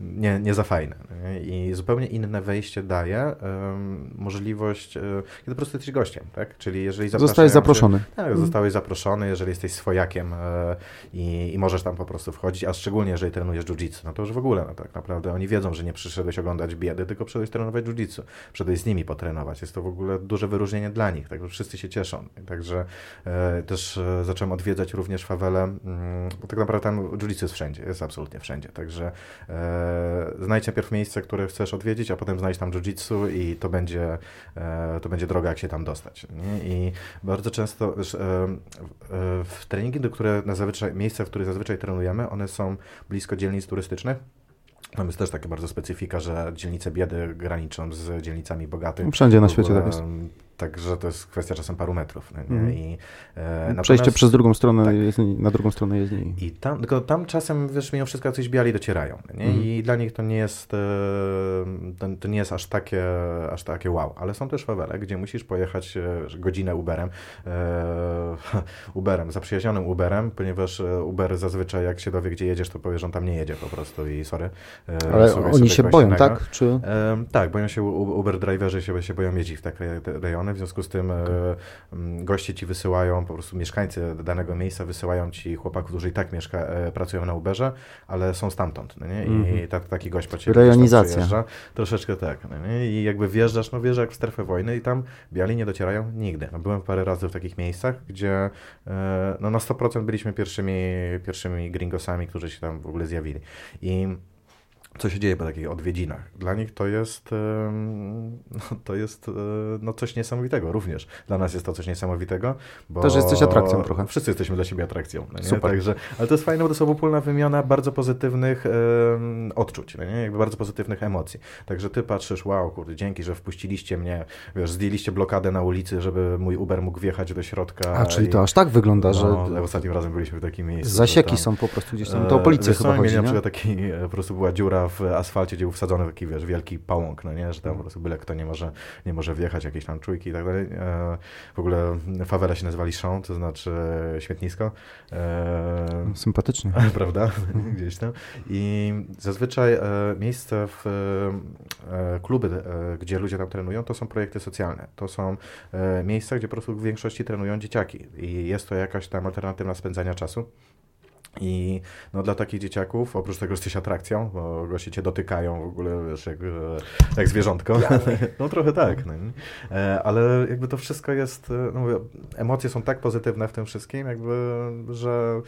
Speaker 2: nie, nie za fajne. No nie? I zupełnie inne wejście daje um, możliwość, um, kiedy po prostu jesteś gościem, tak? Czyli jeżeli
Speaker 1: Zostałeś zaproszony.
Speaker 2: tak, zostałeś zaproszony, jeżeli jesteś swoim swojakiem e, i, i, możesz tam po prostu wchodzić, a szczególnie jeżeli trenujesz jiu-jitsu, no to już w ogóle, no tak naprawdę oni wiedzą, że nie przyszedłeś oglądać biedy, tylko przyszedłeś trenować jiu-jitsu, przyszedłeś z nimi potrenować. Jest to w ogóle duże wyróżnienie dla nich, także wszyscy się cieszą. Także e, też e, zacząłem odwiedzać również fawele, mm, bo tak naprawdę tam jiu-jitsu jest wszędzie, jest absolutnie wszędzie, także znajdź najpierw miejsce, które chcesz odwiedzić, a potem znajdź tam jiu-jitsu i to będzie, to będzie droga, jak się tam dostać. I bardzo często e, w treningu treningi, do które na zazwyczaj, miejsca, w których zazwyczaj trenujemy, one są blisko dzielnic turystycznych. Tam jest też taka bardzo specyfika, że dzielnice biedy graniczą z dzielnicami bogatych.
Speaker 1: Wszędzie na świecie tak jest.
Speaker 2: Także to jest kwestia czasem paru metrów. Mm. I,
Speaker 1: e, Przejście przez drugą stronę, tak. na drugą stronę jest
Speaker 2: I tam, tylko tam czasem, wiesz, mimo wszystko jacyś biali docierają. Nie? Mm. I dla nich to nie jest e, to, to, nie jest aż takie, aż takie wow. Ale są też fawele, gdzie musisz pojechać e, godzinę Uberem, e, Uberem, zaprzyjaźnionym Uberem, ponieważ e, Uber zazwyczaj jak się dowie, gdzie jedziesz, to powie, że on tam nie jedzie po prostu i sorry.
Speaker 1: Ale oni się boją, tak? Czy...
Speaker 2: tak, boją się Uber driverzy się, się boją jeździć w takie rejony w związku z tym. E, goście ci wysyłają, po prostu mieszkańcy danego miejsca wysyłają ci chłopaków, którzy i tak mieszka, e, pracują na Uberze, ale są stamtąd, no nie? I mm -hmm. taki gość po ciebie
Speaker 1: Rejonizacja.
Speaker 2: Troszeczkę tak, no nie? I jakby wjeżdżasz, no wjeżdżasz jak w strefę wojny i tam biali nie docierają nigdy. No, byłem parę razy w takich miejscach, gdzie e, no na 100% byliśmy pierwszymi, pierwszymi gringosami, którzy się tam w ogóle zjawili. I co się dzieje po takich odwiedzinach. Dla nich to jest, no, to jest e, no, coś niesamowitego również. Dla nas jest to coś niesamowitego, bo...
Speaker 1: Też jesteś atrakcją trochę.
Speaker 2: Wszyscy jesteśmy dla siebie atrakcją. No Super. Także, ale to jest fajne, bo to jest obopólna wymiana bardzo pozytywnych um, odczuć, no nie? jakby bardzo pozytywnych emocji. Także ty patrzysz, wow, kurde, dzięki, że wpuściliście mnie, wiesz, zdjęliście blokadę na ulicy, żeby mój Uber mógł wjechać do środka.
Speaker 1: A, czyli i... to aż tak wygląda, no, że...
Speaker 2: Ostatnim razem byliśmy w takim miejscu.
Speaker 1: Zasieki tam... są po prostu gdzieś tam, to o policję e, chyba chodzi,
Speaker 2: na przykład taki, e, po prostu była dziura w asfalcie, gdzie był wsadzony taki, wiesz, wielki pałąk, no nie, że tam po prostu byle kto nie może, nie może wjechać, jakieś tam czujki i tak dalej. E, w ogóle fawele się nazywali Champ, to znaczy śmietnisko.
Speaker 1: E, Sympatycznie.
Speaker 2: Prawda? Gdzieś tam. I zazwyczaj e, miejsce w kluby, gdzie ludzie tam trenują, to są projekty socjalne. To są miejsca, gdzie po prostu w większości trenują dzieciaki i jest to jakaś tam alternatywa spędzania czasu. I no, dla takich dzieciaków, oprócz tego, że jesteś atrakcją, bo goście cię dotykają w ogóle, wiesz, jak, jak zwierzątko. No trochę tak. No. E, ale jakby to wszystko jest, no mówię, emocje są tak pozytywne w tym wszystkim, jakby, że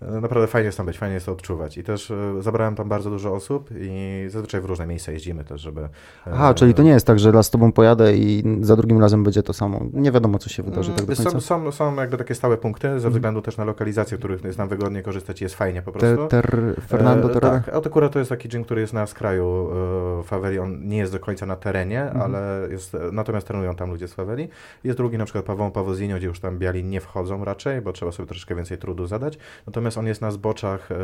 Speaker 2: naprawdę fajnie jest tam być, fajnie jest to odczuwać. I też e, zabrałem tam bardzo dużo osób i zazwyczaj w różne miejsca jeździmy też, żeby... E,
Speaker 1: Aha, czyli to nie jest tak, że raz z tobą pojadę i za drugim razem będzie to samo. Nie wiadomo, co się wydarzy tak do
Speaker 2: końca. Są, są, są jakby takie stałe punkty, ze mhm. względu też na lokalizację, których jest nam wygodnie korzystać i jest fajnie po prostu.
Speaker 1: Ter, Fernando e,
Speaker 2: Tak, akurat to jest taki gym, który jest na skraju e, Faveli, on nie jest do końca na terenie, mhm. ale jest, natomiast trenują tam ludzie z Faveli. Jest drugi na przykład Pawą Pawozinio, gdzie już tam biali nie wchodzą raczej, bo trzeba sobie troszeczkę więcej trudu zadać. Natomiast on jest na zboczach e,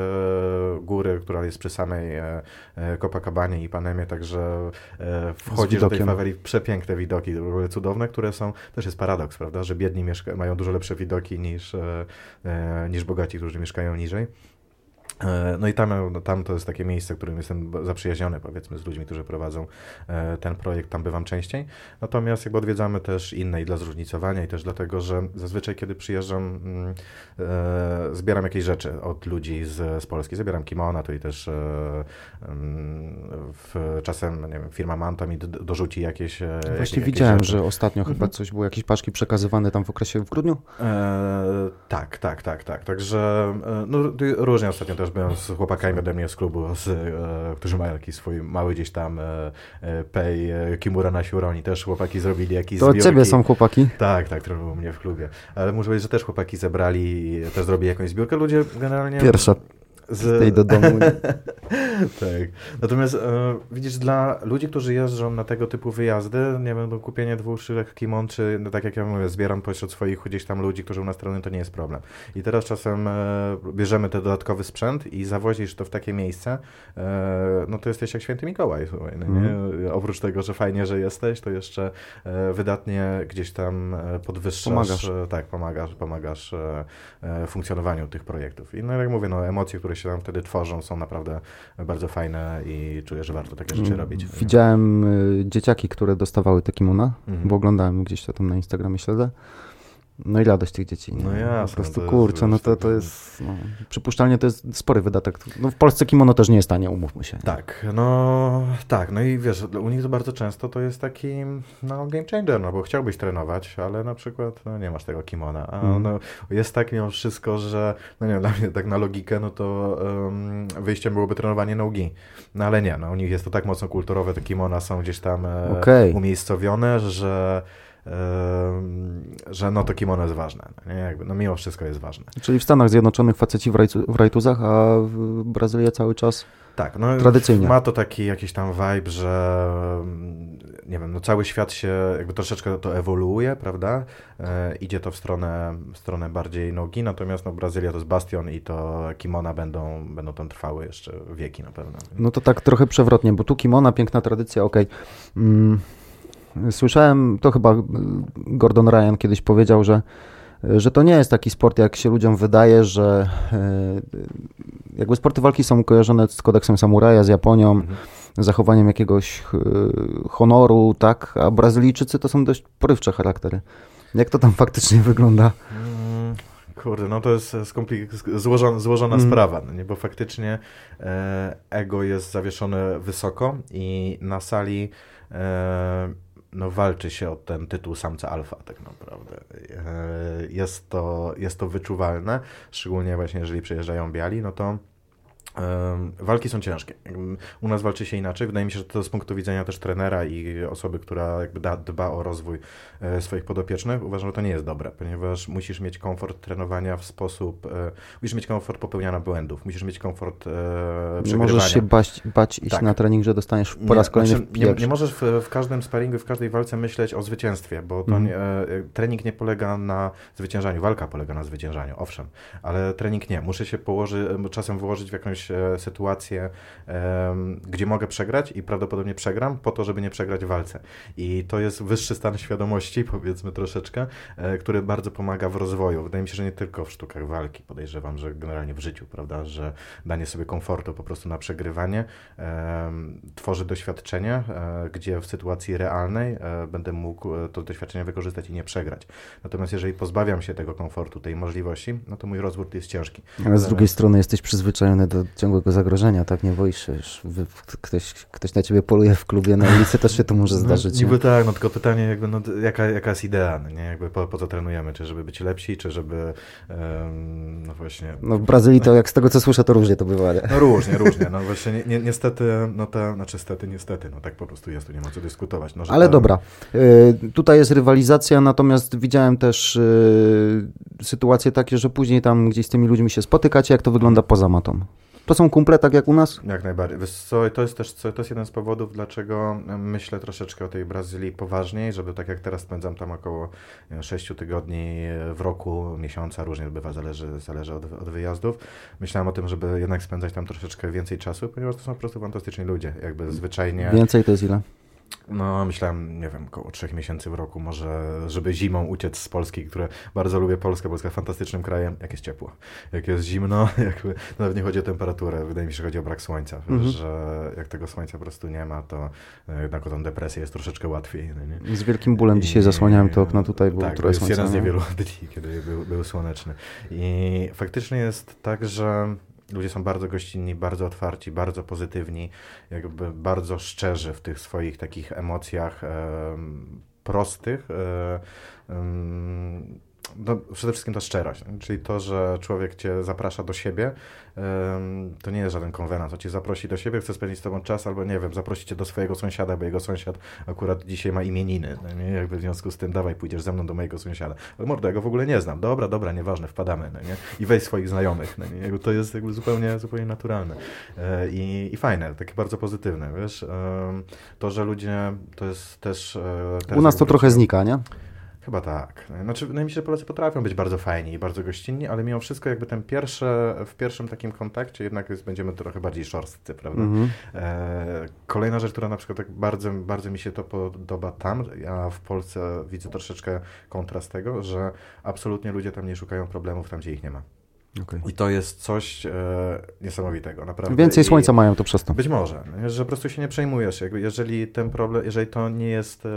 Speaker 2: góry, która jest przy samej e, e Copacabanie i Panemie, także wchodzisz do tej faweli, przepiękne widoki, cudowne, które są, też jest paradoks, prawda, że biedni mają dużo lepsze widoki niż, niż bogaci, którzy mieszkają niżej. E, no i tam, no tam to jest takie miejsce, w którym jestem zaprzyjaźniony, powiedzmy, z ludźmi, którzy prowadzą e, ten projekt, tam bywam częściej. Natomiast jakby odwiedzamy też inne i dla zróżnicowania i też dlatego, że zazwyczaj, kiedy przyjeżdżam, mm, e, zbieram jakieś rzeczy od ludzi z, z Polski. Zabieram kimona, to i też mm, w, czasem, nie wiem, firma Manta mi dorzuci jakieś
Speaker 1: Właśnie jakieś widziałem, że ostatnio mhm. chyba coś było, jakieś paczki przekazywane tam w okresie w grudniu?
Speaker 2: E, tak, tak, tak, tak. Także no, różnie ostatnio też też byłem z chłopakami ode mnie z klubu, z, e, którzy mają jakiś swój mały gdzieś tam e, e pay e, Kimura na Siuroni. Też chłopaki zrobili jakieś
Speaker 1: To od ciebie są chłopaki?
Speaker 2: Tak, tak, które były u mnie w klubie. Ale muszę powiedzieć, że też chłopaki zebrali i też zrobili jakąś zbiórkę. Ludzie generalnie...
Speaker 1: Pierwsza z tej do domu.
Speaker 2: tak. Natomiast e, widzisz, dla ludzi, którzy jeżdżą na tego typu wyjazdy, nie wiem, do kupienie dwóch, trzech kimon, czy no, tak jak ja mówię, zbieram pośród swoich gdzieś tam ludzi, którzy u nas trenują, to nie jest problem. I teraz czasem e, bierzemy ten dodatkowy sprzęt i zawozisz to w takie miejsce, e, no to jesteś jak święty Mikołaj, słuchaj, no, mm. Oprócz tego, że fajnie, że jesteś, to jeszcze e, wydatnie gdzieś tam e, podwyższasz.
Speaker 1: Pomagasz.
Speaker 2: E, tak, pomagasz, pomagasz funkcjonowaniu tych projektów. I no jak mówię, no emocje, które się tam wtedy tworzą, są naprawdę bardzo fajne i czuję, że warto takie rzeczy mm, robić.
Speaker 1: Widziałem y, dzieciaki, które dostawały te kimona, mhm. bo oglądałem gdzieś to tam na Instagramie śledzę. No i radość tych dzieci. Nie?
Speaker 2: No jasne.
Speaker 1: Po prostu kurczę, no to, to jest, no, przypuszczalnie to jest spory wydatek. No w Polsce kimono też nie jest tanie, umówmy się.
Speaker 2: Tak, no tak, no i wiesz, u nich to bardzo często to jest taki no, game changer, no bo chciałbyś trenować, ale na przykład no, nie masz tego kimona, a mm. no, jest tak mimo wszystko, że no nie wiem, dla mnie tak na logikę, no to um, wyjściem byłoby trenowanie nogi, no ale nie, no u nich jest to tak mocno kulturowe, te kimona są gdzieś tam e, okay. umiejscowione, że że no to kimono jest ważne. No nie? Jakby, no mimo wszystko jest ważne.
Speaker 1: Czyli w Stanach Zjednoczonych faceci w, rajtu, w rajtuzach, a w Brazylii cały czas
Speaker 2: tak, no
Speaker 1: tradycyjnie.
Speaker 2: Ma to taki jakiś tam vibe, że nie wiem, no cały świat się jakby troszeczkę to ewoluuje, prawda? E, idzie to w stronę, w stronę bardziej nogi, natomiast no Brazylia to jest bastion i to kimona będą, będą tam trwały jeszcze wieki na pewno.
Speaker 1: No to tak trochę przewrotnie, bo tu kimona, piękna tradycja, okej. Okay. Mm Słyszałem, to chyba Gordon Ryan kiedyś powiedział, że, że to nie jest taki sport, jak się ludziom wydaje, że e, jakby sporty walki są kojarzone z kodeksem samuraja, z Japonią, mhm. zachowaniem jakiegoś e, honoru, tak, a Brazylijczycy to są dość porywcze charaktery. Jak to tam faktycznie wygląda? Mm,
Speaker 2: kurde, no to jest złożona, złożona mm. sprawa, no nie? bo faktycznie e, ego jest zawieszone wysoko i na sali e, no, walczy się o ten tytuł samca alfa tak naprawdę. E, jest to, jest to wyczuwalne, szczególnie właśnie jeżeli przyjeżdżają biali, no to Walki są ciężkie. U nas walczy się inaczej. Wydaje mi się, że to z punktu widzenia też trenera i osoby, która jakby da, dba o rozwój e, swoich podopiecznych, uważam, że to nie jest dobre, ponieważ musisz mieć komfort trenowania w sposób, e, musisz mieć komfort popełniania błędów, musisz mieć komfort e, przegrywania.
Speaker 1: Możesz się bać, bać iść tak. na trening, że dostaniesz po raz kolejny znaczy,
Speaker 2: nie, nie, możesz w, w, każdym sparingu, w każdej walce myśleć o zwycięstwie, bo to mm. nie, trening nie polega na zwyciężaniu, walka polega na zwyciężaniu, owszem, ale trening nie. Muszę się położyć, czasem wyłożyć w jakąś E, sytuację, gdzie mogę przegrać i prawdopodobnie przegram, po to, żeby nie przegrać w walce. I to jest wyższy stan świadomości, powiedzmy troszeczkę, e, który bardzo pomaga w rozwoju. Wydaje mi się, że nie tylko w sztukach walki, podejrzewam, że generalnie w życiu, prawda, że danie sobie komfortu po prostu na przegrywanie tworzy doświadczenie, e, gdzie w sytuacji realnej będę mógł to doświadczenie wykorzystać i nie przegrać. Natomiast jeżeli pozbawiam się tego komfortu, tej możliwości, no to mój rozwój jest ciężki.
Speaker 1: Ale z drugiej strony jesteś przyzwyczajony do ciągłego zagrożenia, tak? Nie boisz się. Ktoś, ktoś na ciebie poluje w klubie, na ulicy też się to może no, zdarzyć.
Speaker 2: No, niby tak, no tylko pytanie jakby, no, jaka, jaka jest idea, no, nie? Jakby po, po co trenujemy? Czy żeby być lepsi, czy żeby um, no właśnie...
Speaker 1: No w Brazylii to jak z tego co słyszę, to różnie to bywa. Nie?
Speaker 2: No różnie, różnie. No właśnie ni, ni, niestety, no ta, znaczy stety, niestety, no tak po prostu jest, tu nie ma co dyskutować. No,
Speaker 1: Ale ta... dobra, y, tutaj jest rywalizacja, natomiast widziałem też y, sytuacje takie, że później tam gdzieś z tymi ludźmi się spotykacie, jak to wygląda poza matą. To są kumple tak jak u nas?
Speaker 2: Jak najbardziej. Co, to jest też to jest jeden z powodów, dlaczego myślę troszeczkę o tej Brazylii poważniej, żeby tak jak teraz spędzam tam około 6 tygodni w roku, miesiąca, różnie bywa, zależy, zależy od, od wyjazdów. Myślałem o tym, żeby jednak spędzać tam troszeczkę więcej czasu, ponieważ to są po prostu fantastyczni ludzie, jakby zwyczajnie.
Speaker 1: Więcej to jest ile?
Speaker 2: No, myślałem, nie wiem, około trzech miesięcy w roku, może, żeby zimą uciec z Polski, które bardzo lubię Polskę. Polska fantastycznym krajem, jak jest ciepło. Jak jest zimno, jakby, nawet nie chodzi o temperaturę, wydaje mi się, że chodzi o brak słońca, mhm. że jak tego słońca po prostu nie ma, to jednak o tą depresję jest troszeczkę łatwiej. No
Speaker 1: z wielkim bólem I, dzisiaj zasłaniałem to okno tutaj,
Speaker 2: bo tak, trochę jest jeden z niewielu dni, kiedy był, był słoneczny. I faktycznie jest tak, że ludzie są bardzo gościnni, bardzo otwarci, bardzo pozytywni, jakby bardzo szczerzy w tych swoich takich emocjach prostych. E, no, przede wszystkim ta szczerość, czyli to, że człowiek cię zaprasza do siebie, to nie jest żaden konwenant, to cię zaprosi do siebie, chce spędzić z tobą czas, albo nie wiem, zaprosi cię do swojego sąsiada, bo jego sąsiad akurat dzisiaj ma imieniny, no nie? jakby w związku z tym dawaj, pójdziesz ze mną do mojego sąsiada. Ale mordo, ja go w ogóle nie znam. Dobra, dobra, nieważne, wpadamy, no nie? I weź swoich znajomych, no nie? To jest jakby zupełnie, zupełnie naturalne e, I, i fajne, takie bardzo pozytywne, wiesz? To, że ludzie, to jest też...
Speaker 1: E, U nas to trochę znika, nie?
Speaker 2: Chyba tak. Znaczy, wydaje mi się, że Polacy potrafią być bardzo fajni i bardzo gościnni, ale mimo wszystko jakby ten w pierwszym takim kontakcie jednak jest, będziemy trochę bardziej szorstcy, prawda? Mm -hmm. e, kolejna rzecz, która na przykład tak bardzo, bardzo mi się to podoba tam, ja w Polsce widzę troszeczkę kontrast tego, że absolutnie ludzie tam nie szukają problemów tam, gdzie ich nie ma. Okay. I to jest coś e, niesamowitego, naprawdę.
Speaker 1: Więcej
Speaker 2: I
Speaker 1: słońca mają to przez to.
Speaker 2: Być może, że po prostu się nie przejmujesz. Jakby jeżeli ten problem, jeżeli to nie jest e,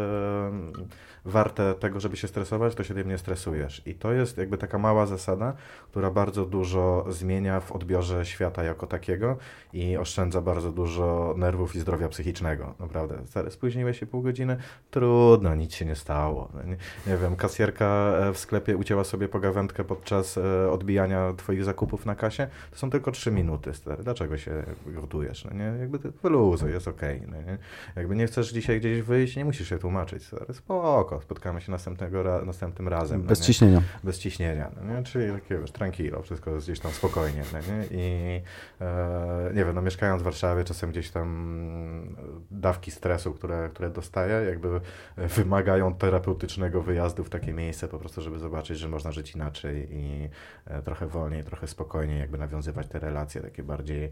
Speaker 2: warte tego, żeby się stresować, to się tym nie stresujesz. I to jest jakby taka mała zasada, która bardzo dużo zmienia w odbiorze świata jako takiego i oszczędza bardzo dużo nerwów i zdrowia psychicznego. Naprawdę. Spóźniłeś się pół godziny? Trudno, nic się nie stało. Nie, nie wiem, kasjerka e, w sklepie ucięła sobie pogawędkę podczas e, odbijania twoich zakupów na kasie. To są tylko trzy minuty, stary. Dlaczego się gotujesz? No nie? Jakby wyluzuj, jest okej. Okay, no nie? Jakby nie chcesz dzisiaj gdzieś wyjść, nie musisz się tłumaczyć, stary. Spoko, spotkamy się następnego ra następnym razem.
Speaker 1: Bez no ciśnienia.
Speaker 2: Bez ciśnienia, no nie? czyli takie wiesz, tranquilo, wszystko jest gdzieś tam spokojnie. No nie? I e, nie wiem, no mieszkając w Warszawie, czasem gdzieś tam dawki stresu, które, które dostaję, jakby wymagają terapeutycznego wyjazdu w takie miejsce, po prostu, żeby zobaczyć, że można żyć inaczej i e, trochę wolniej, trochę spokojniej, jakby nawiązywać te relacje takie bardziej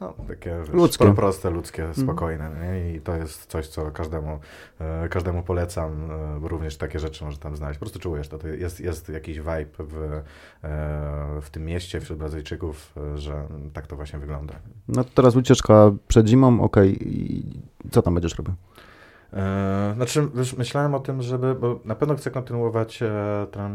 Speaker 2: no, takie ludzkie. proste, ludzkie, mhm. spokojne. Nie? I to jest coś, co każdemu, e, każdemu polecam. E, również takie rzeczy może tam znaleźć. Po prostu czujesz to. to jest, jest jakiś vibe w, e, w tym mieście wśród Brazylijczyków, że tak to właśnie wygląda.
Speaker 1: No to teraz ucieczka przed zimą, okej. Okay. Co tam będziesz robił?
Speaker 2: E, znaczy, wiesz, myślałem o tym, żeby, bo na pewno chcę kontynuować e, tam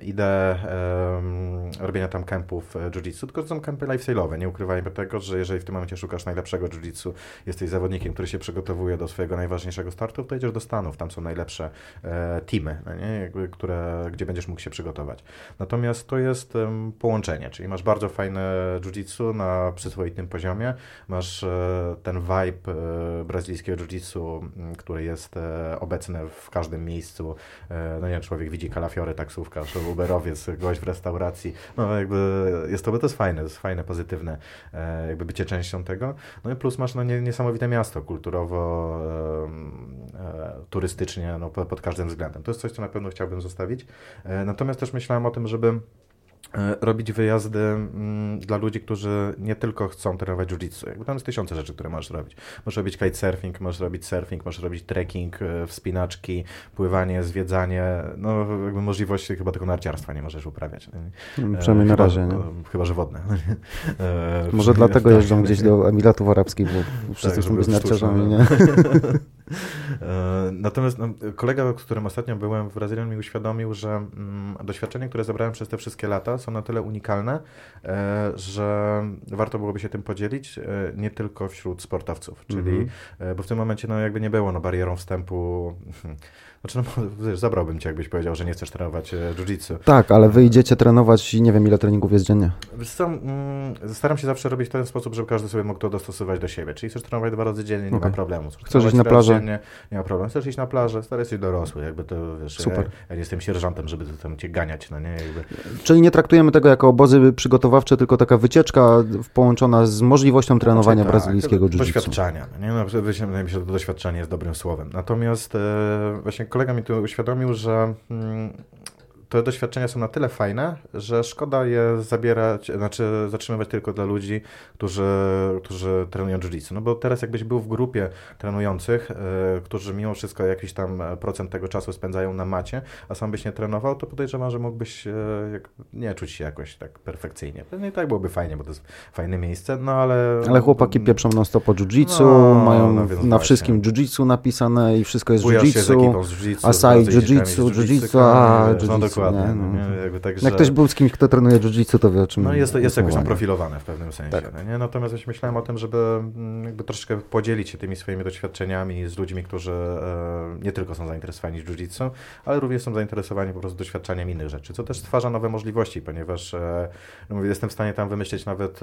Speaker 2: ideę e, robienia tam kempów e, jiu-jitsu, tylko to są kempy lifestyle'owe. Nie ukrywajmy tego, że jeżeli w tym momencie szukasz najlepszego jiu-jitsu, jesteś zawodnikiem, który się przygotowuje do swojego najważniejszego startu, to idziesz do Stanów, tam są najlepsze e, teamy, no nie? Które, gdzie będziesz mógł się przygotować. Natomiast to jest połączenie, czyli masz bardzo fajne jiu-jitsu na przyzwoitym poziomie, masz e, ten vibe brazylijskiego jiu-jitsu, który który jest e, obecny w każdym miejscu. E, no nie człowiek widzi kalafiory, taksówkarz, uberowiec, gość w restauracji. No jakby jest to, to jest fajne, to jest fajne, pozytywne e, jakby bycie częścią tego. No i plus masz no, niesamowite miasto kulturowo, turystycznie, no, pod każdym względem. To jest coś, co na pewno chciałbym zostawić. Natomiast też myślałem o tym, żeby robić wyjazdy mm, dla ludzi, którzy nie tylko chcą trenować jiu-jitsu. Jakby tam jest tysiące rzeczy, które możesz robić. Możesz robić kitesurfing, możesz robić surfing, możesz robić trekking, e, wspinaczki, pływanie, zwiedzanie. No jakby możliwości chyba tylko narciarstwa nie możesz uprawiać.
Speaker 1: Mm, przynajmniej na razie, nie?
Speaker 2: Chyba, że wodne.
Speaker 1: E, Może dlatego jeżdżą gdzieś do Emiratów Arabskich, bo wszyscy tak, chcą być narciarzami, nie?
Speaker 2: Natomiast no, kolega, z którym ostatnio byłem w Brazylii, mi uświadomił, że mm, doświadczenie, które zebrałem przez te wszystkie lata, są na tyle unikalne, e, że warto byłoby się tym podzielić, e, nie tylko wśród sportowców, czyli, mm -hmm. bo w tym momencie no, jakby nie było no, barierą wstępu znaczy, no, wiesz, zabrałbym cię, jakbyś powiedział, że nie chcesz trenować e, jiu-jitsu.
Speaker 1: Tak, ale wy idziecie trenować i nie wiem, ile treningów jest dziennie.
Speaker 2: Co, mm, staram się zawsze robić w ten sposób, żeby każdy sobie mógł to dostosować do siebie. Czyli chcesz trenować dwa razy dziennie, nie okay. ma problemu. Chcesz,
Speaker 1: chcesz iść na plażę?
Speaker 2: Dziennie, nie ma problemu. Chcesz iść na plażę, stary jesteś dorosły, jakby to, wiesz, Super. Ja, ja nie jestem sierżantem, żeby tam cię ganiać, no nie? Jakby...
Speaker 1: Czyli nie traktujemy tego jako obozy przygotowawcze, tylko taka wycieczka połączona z możliwością trenowania znaczy, brazylijskiego jiu-jitsu.
Speaker 2: Doświadczenia, no nie? No, wydaje mi się, że to doświadczenie jest dobrym słowem. Natomiast e, właśnie kolega mi tu uświadomił, że mm, te doświadczenia są na tyle fajne, że szkoda je zabierać, znaczy zatrzymywać tylko dla ludzi, którzy, którzy trenują jiu-jitsu. No bo teraz jakbyś był w grupie trenujących, e, którzy mimo wszystko jakiś tam procent tego czasu spędzają na macie, a sam byś nie trenował, to podejrzewam, że mógłbyś nie czuć się jakoś tak perfekcyjnie. Pewnie tak byłoby fajnie, bo to jest fajne miejsce, no ale...
Speaker 1: Ale chłopaki pieprzą non stop o jiu-jitsu, no, mają no na wszystkim jiu-jitsu napisane i wszystko jest jiu-jitsu, Asai jiu-jitsu, jiu-jitsu, a jiu-jitsu. No
Speaker 2: dokładnie. Nie, no. Jakby
Speaker 1: tak, Jak ktoś był z kimś, kto trenuje jiu-jitsu, to wie o czym
Speaker 2: No jest, jest jakoś tam profilowane w pewnym sensie. Tak. No nie? Natomiast myślałem o tym, żeby mm, jakby troszeczkę podzielić się tymi swoimi doświadczeniami z ludźmi, którzy e, nie tylko są zainteresowani jiu-jitsu, ale również są zainteresowani po prostu doświadczeniem innych rzeczy, co też stwarza nowe możliwości, ponieważ e, no mówię, jestem w stanie tam wymyślić nawet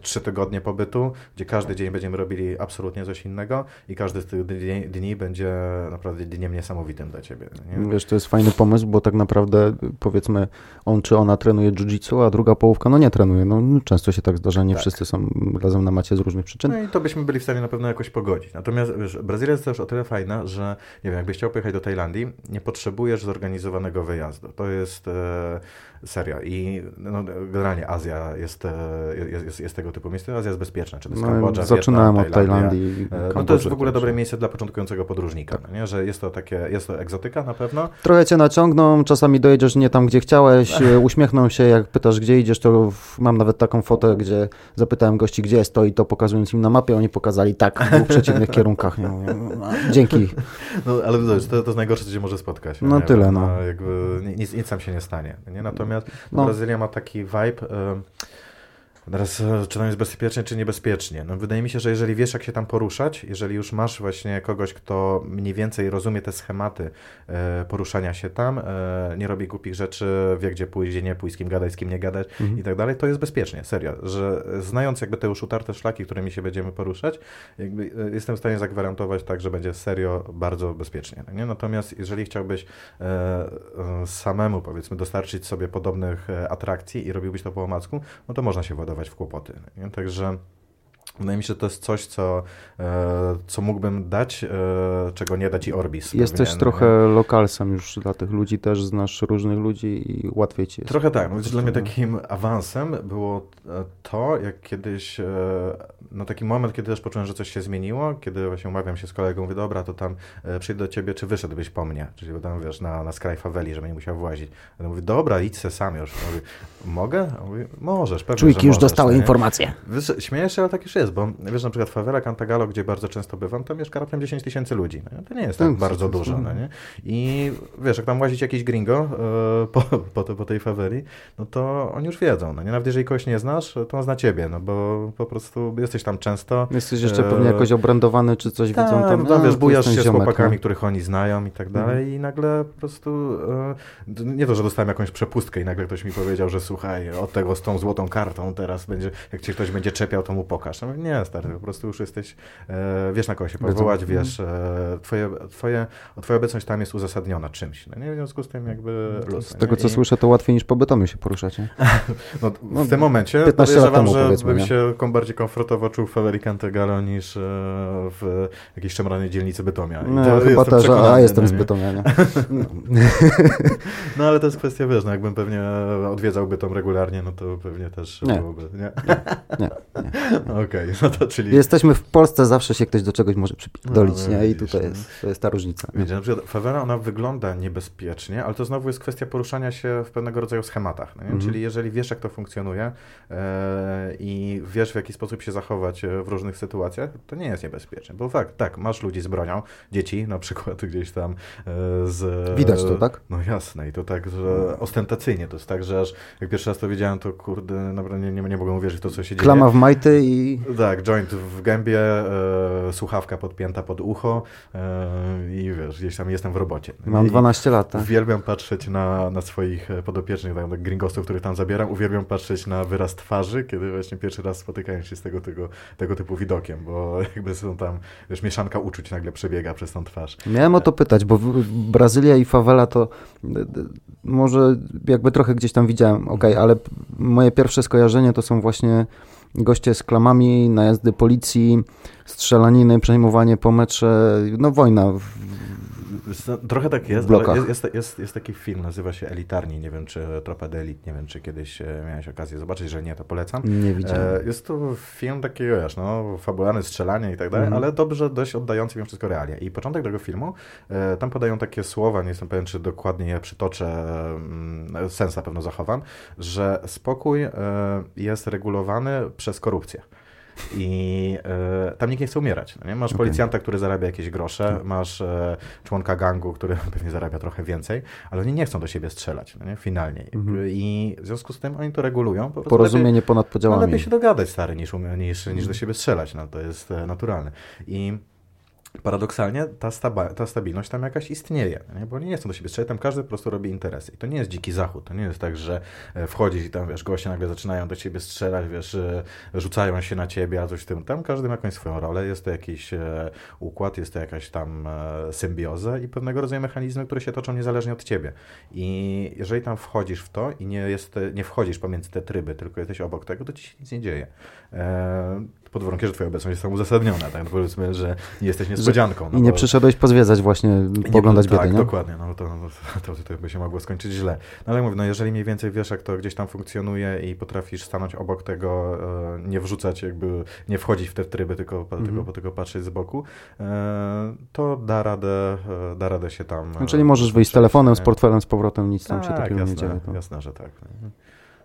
Speaker 2: trzy tygodnie pobytu, gdzie każdy dzień będziemy robili absolutnie coś innego i każdy z tych dni, dni będzie naprawdę dniem niesamowitym dla Ciebie.
Speaker 1: Nie? Wiesz, to jest fajny pomysł, bo tak naprawdę powiedzmy on czy ona trenuje jiu-jitsu, a druga połówka no nie trenuje. No, często się tak zdarza, nie tak. wszyscy są razem na macie z różnych przyczyn.
Speaker 2: No i to byśmy byli w stanie na pewno jakoś pogodzić. Natomiast wiesz, Brazylia jest też o tyle fajna, że nie wiem, jakbyś chciał pojechać do Tajlandii, nie potrzebujesz zorganizowanego wyjazdu. To jest e, seria i no, generalnie Azja jest, e, jest, jest, jest, tego typu miejsce. Azja jest bezpieczna, czy jest no, Kambodża,
Speaker 1: Zaczynałem Wietnam, od Tajlandii.
Speaker 2: E, no to jest w ogóle dobre miejsce dla początkującego podróżnika, tak. nie? że jest to takie, jest to egzotyka na pewno.
Speaker 1: Trochę cię naciągną, czasami dojedziesz nie tam, gdzie chciałeś, uśmiechną się, jak pytasz, gdzie idziesz, to mam nawet taką fotę, gdzie zapytałem gości, gdzie jest to i to pokazując im na mapie, oni pokazali tak, w przeciwnych kierunkach. Nie? Dzięki.
Speaker 2: No, ale to, to jest najgorsze, co się może spotkać.
Speaker 1: No nie? tyle, no.
Speaker 2: no. Jakby nic, nic się nie stanie. Nie? Natomiast no. Brazylia ma taki vibe... Teraz e, czy tam jest bezpiecznie, czy niebezpiecznie? No wydaje mi się, że jeżeli wiesz, jak się tam poruszać, jeżeli już masz właśnie kogoś, kto mniej więcej rozumie te schematy e, poruszania się tam, e, nie robi głupich rzeczy, wie gdzie pójść, gdzie nie pójść, z kim gadać, z kim nie gadać mhm. i tak dalej, to jest bezpiecznie, serio, że znając jakby te już utarte szlaki, którymi się będziemy poruszać, jakby jestem w stanie zagwarantować tak, że będzie serio bardzo bezpiecznie. Nie? Natomiast jeżeli chciałbyś samemu powiedzmy dostarczyć sobie podobnych atrakcji i robiłbyś to po omacku, no to można się władować w kłopoty. Nie? Także Wydaje mi się, że to jest coś, co, e, co mógłbym dać, e, czego nie da ci Orbis.
Speaker 1: Jesteś pewnie, trochę nie? lokalsem już dla tych ludzi, też znasz różnych ludzi i łatwiej ci jest.
Speaker 2: Trochę tak. Dla mnie takim awansem było e, to, jak kiedyś, no taki moment, kiedy też poczułem, że coś się zmieniło, kiedy właśnie umawiam się z kolegą, mówię, dobra, to tam przyjdę do ciebie, czy wyszedłbyś po mnie, czyli tam, wiesz, na, na skraj faweli, żeby nie musiał włazić. Ja mówię, dobra, idź se sam już. Mówię, mogę? Mówię, możesz, pewnie,
Speaker 1: Czujki
Speaker 2: już
Speaker 1: dostały informacje.
Speaker 2: Wiesz, śmiejesz się, ale tak już jest, bo wiesz, na przykład Favela Cantagalo, gdzie bardzo często bywam, tam mieszka raptem 10 tysięcy ludzi. No, to nie jest tak, tak bardzo dużo. No, nie? I wiesz, jak tam łazić jakiś gringo e, po, po, po, tej faweli, no to oni już wiedzą. No, nie? Nawet jeżeli kogoś nie znasz, to on zna ciebie, no bo po prostu jesteś tam często.
Speaker 1: Jesteś jeszcze pewnie e, jakoś obrandowany, czy coś tak, widzą tam.
Speaker 2: No, wiesz, bujasz się ziomek, z chłopakami, no. których oni znają i tak mhm. dalej mhm. i nagle po prostu e, nie to, że dostałem jakąś przepustkę i nagle ktoś mi powiedział, że słuchaj, od tego z tą złotą kartą teraz będzie, jak cię ktoś będzie czepiał, to mu pokaż. No, nie, stary, po prostu już jesteś, e, wiesz na kogo się powołać, wiesz, e, twoje, twoje, twoja obecność tam jest uzasadniona czymś. No nie? W związku z tym jakby
Speaker 1: luz. Z tego, co I... słyszę, to łatwiej niż po betonie się poruszacie.
Speaker 2: no, no, w tym momencie podejrzewam, że bym nie? się bardziej komfortowo czuł w Fabricante Galo niż e, w jakiejś szemranej dzielnicy Bytomia.
Speaker 1: No, to chyba też, a jestem z Bytomia, nie?
Speaker 2: No. no ale to jest kwestia, wiesz, no, jakbym pewnie odwiedzał Bytom regularnie, no to pewnie też nie. byłoby, nie? Nie, nie. nie. Okej, okay, no to czyli...
Speaker 1: Jesteśmy w Polsce, zawsze się ktoś do czegoś może przypierdolić, no, nie? I tutaj jest, to jest ta różnica.
Speaker 2: Wiecie, na przykład Favela, ona wygląda niebezpiecznie, ale to znowu jest kwestia poruszania się w pewnego rodzaju schematach, no mhm. Czyli jeżeli wiesz, jak to funkcjonuje e, i wiesz, w jaki sposób się zachować e, w różnych sytuacjach, to nie jest niebezpieczne. Bo fakt, tak, masz ludzi z bronią, dzieci na przykład gdzieś tam e, z...
Speaker 1: Widać to, tak?
Speaker 2: No jasne i to tak, że ostentacyjnie, to jest tak, że aż jak pierwszy raz to widziałem, to kurde, naprawdę nie, nie, nie mogłem uwierzyć w to, co się
Speaker 1: dzieje. Klama w majty i...
Speaker 2: Tak, joint w gębie, e, słuchawka podpięta pod ucho e, i wiesz, gdzieś tam jestem w robocie.
Speaker 1: Mam 12 lat. Tak?
Speaker 2: Uwielbiam patrzeć na, na swoich e, podopiecznych, tak, gringosów, których tam zabieram, uwielbiam patrzeć na wyraz twarzy, kiedy właśnie pierwszy raz spotykają się z tego, tego, tego typu widokiem, bo jakby są tam, wiesz, mieszanka uczuć nagle przebiega przez tą twarz.
Speaker 1: Miałem o to pytać, bo Brazylia i favela to może jakby trochę gdzieś tam widziałem, ok, ale moje pierwsze skojarzenie to są właśnie goście z klamami, najazdy policji, strzelaniny, przejmowanie po metrze, no wojna.
Speaker 2: Trochę tak jest, jest, jest, jest, jest, taki film, nazywa się Elitarni, nie wiem czy Tropa Delit, nie wiem czy kiedyś e, miałeś okazję zobaczyć, że nie, to polecam.
Speaker 1: Nie widziałem.
Speaker 2: Jest to film taki, wiesz, no, fabularny, strzelanie i tak dalej, mhm. ale dobrze, dość oddający mimo wszystko realia. I początek tego filmu, tam podają takie słowa, nie jestem pewien, czy dokładnie je przytoczę, mm, sens na pewno zachowam, że spokój jest regulowany przez korupcję. I e, tam nikt nie chce umierać. No nie? Masz okay. policjanta, który zarabia jakieś grosze, tak. masz e, członka gangu, który pewnie zarabia trochę więcej, ale oni nie chcą do siebie strzelać, no nie? finalnie. Mhm. I w związku z tym oni to regulują.
Speaker 1: Po Porozumienie lepiej, ponad podziałami.
Speaker 2: No, lepiej się dogadać, stary, niż, niż, niż do siebie strzelać. No, to jest e, naturalne. I paradoksalnie ta, staba, ta stabilność tam jakaś istnieje, nie? bo oni nie chcą do siebie strzelać, tam każdy po prostu robi interesy. I to nie jest dziki zachód, to nie jest tak, że e, wchodzisz i tam, wiesz, goście nagle zaczynają do ciebie strzelać, wiesz, e, rzucają się na ciebie, a coś w tym. Tam każdy ma jakąś swoją rolę, jest to jakiś e, układ, jest to jakaś tam symbioza i pewnego rodzaju mechanizmy, które się toczą niezależnie od ciebie. I jeżeli tam wchodzisz w to i nie, jest, nie wchodzisz pomiędzy te tryby, tylko jesteś obok tego, to ci się nic nie dzieje pod warunkiem, że twoja obecność jest tam uzasadniona, tak? No powiedzmy, że nie jesteś niespodzianką.
Speaker 1: No I nie bo... przyszedłeś pozwiedzać właśnie, poglądać
Speaker 2: biedy,
Speaker 1: Tak,
Speaker 2: nie? dokładnie, no to, to, to, to by się mogło skończyć źle. No ale mówię, no jeżeli mniej więcej wiesz, jak to gdzieś tam funkcjonuje i potrafisz stanąć obok tego, e, nie wrzucać jakby, nie wchodzić w te tryby, tylko, mhm. tylko, tylko patrzeć z boku, e, to da radę, e, da radę się tam...
Speaker 1: No, czyli możesz wyjść z telefonem, z portfelem, z powrotem, nic tam tak, się takiego
Speaker 2: jasne,
Speaker 1: nie dzieje.
Speaker 2: To... Jasne, że tak.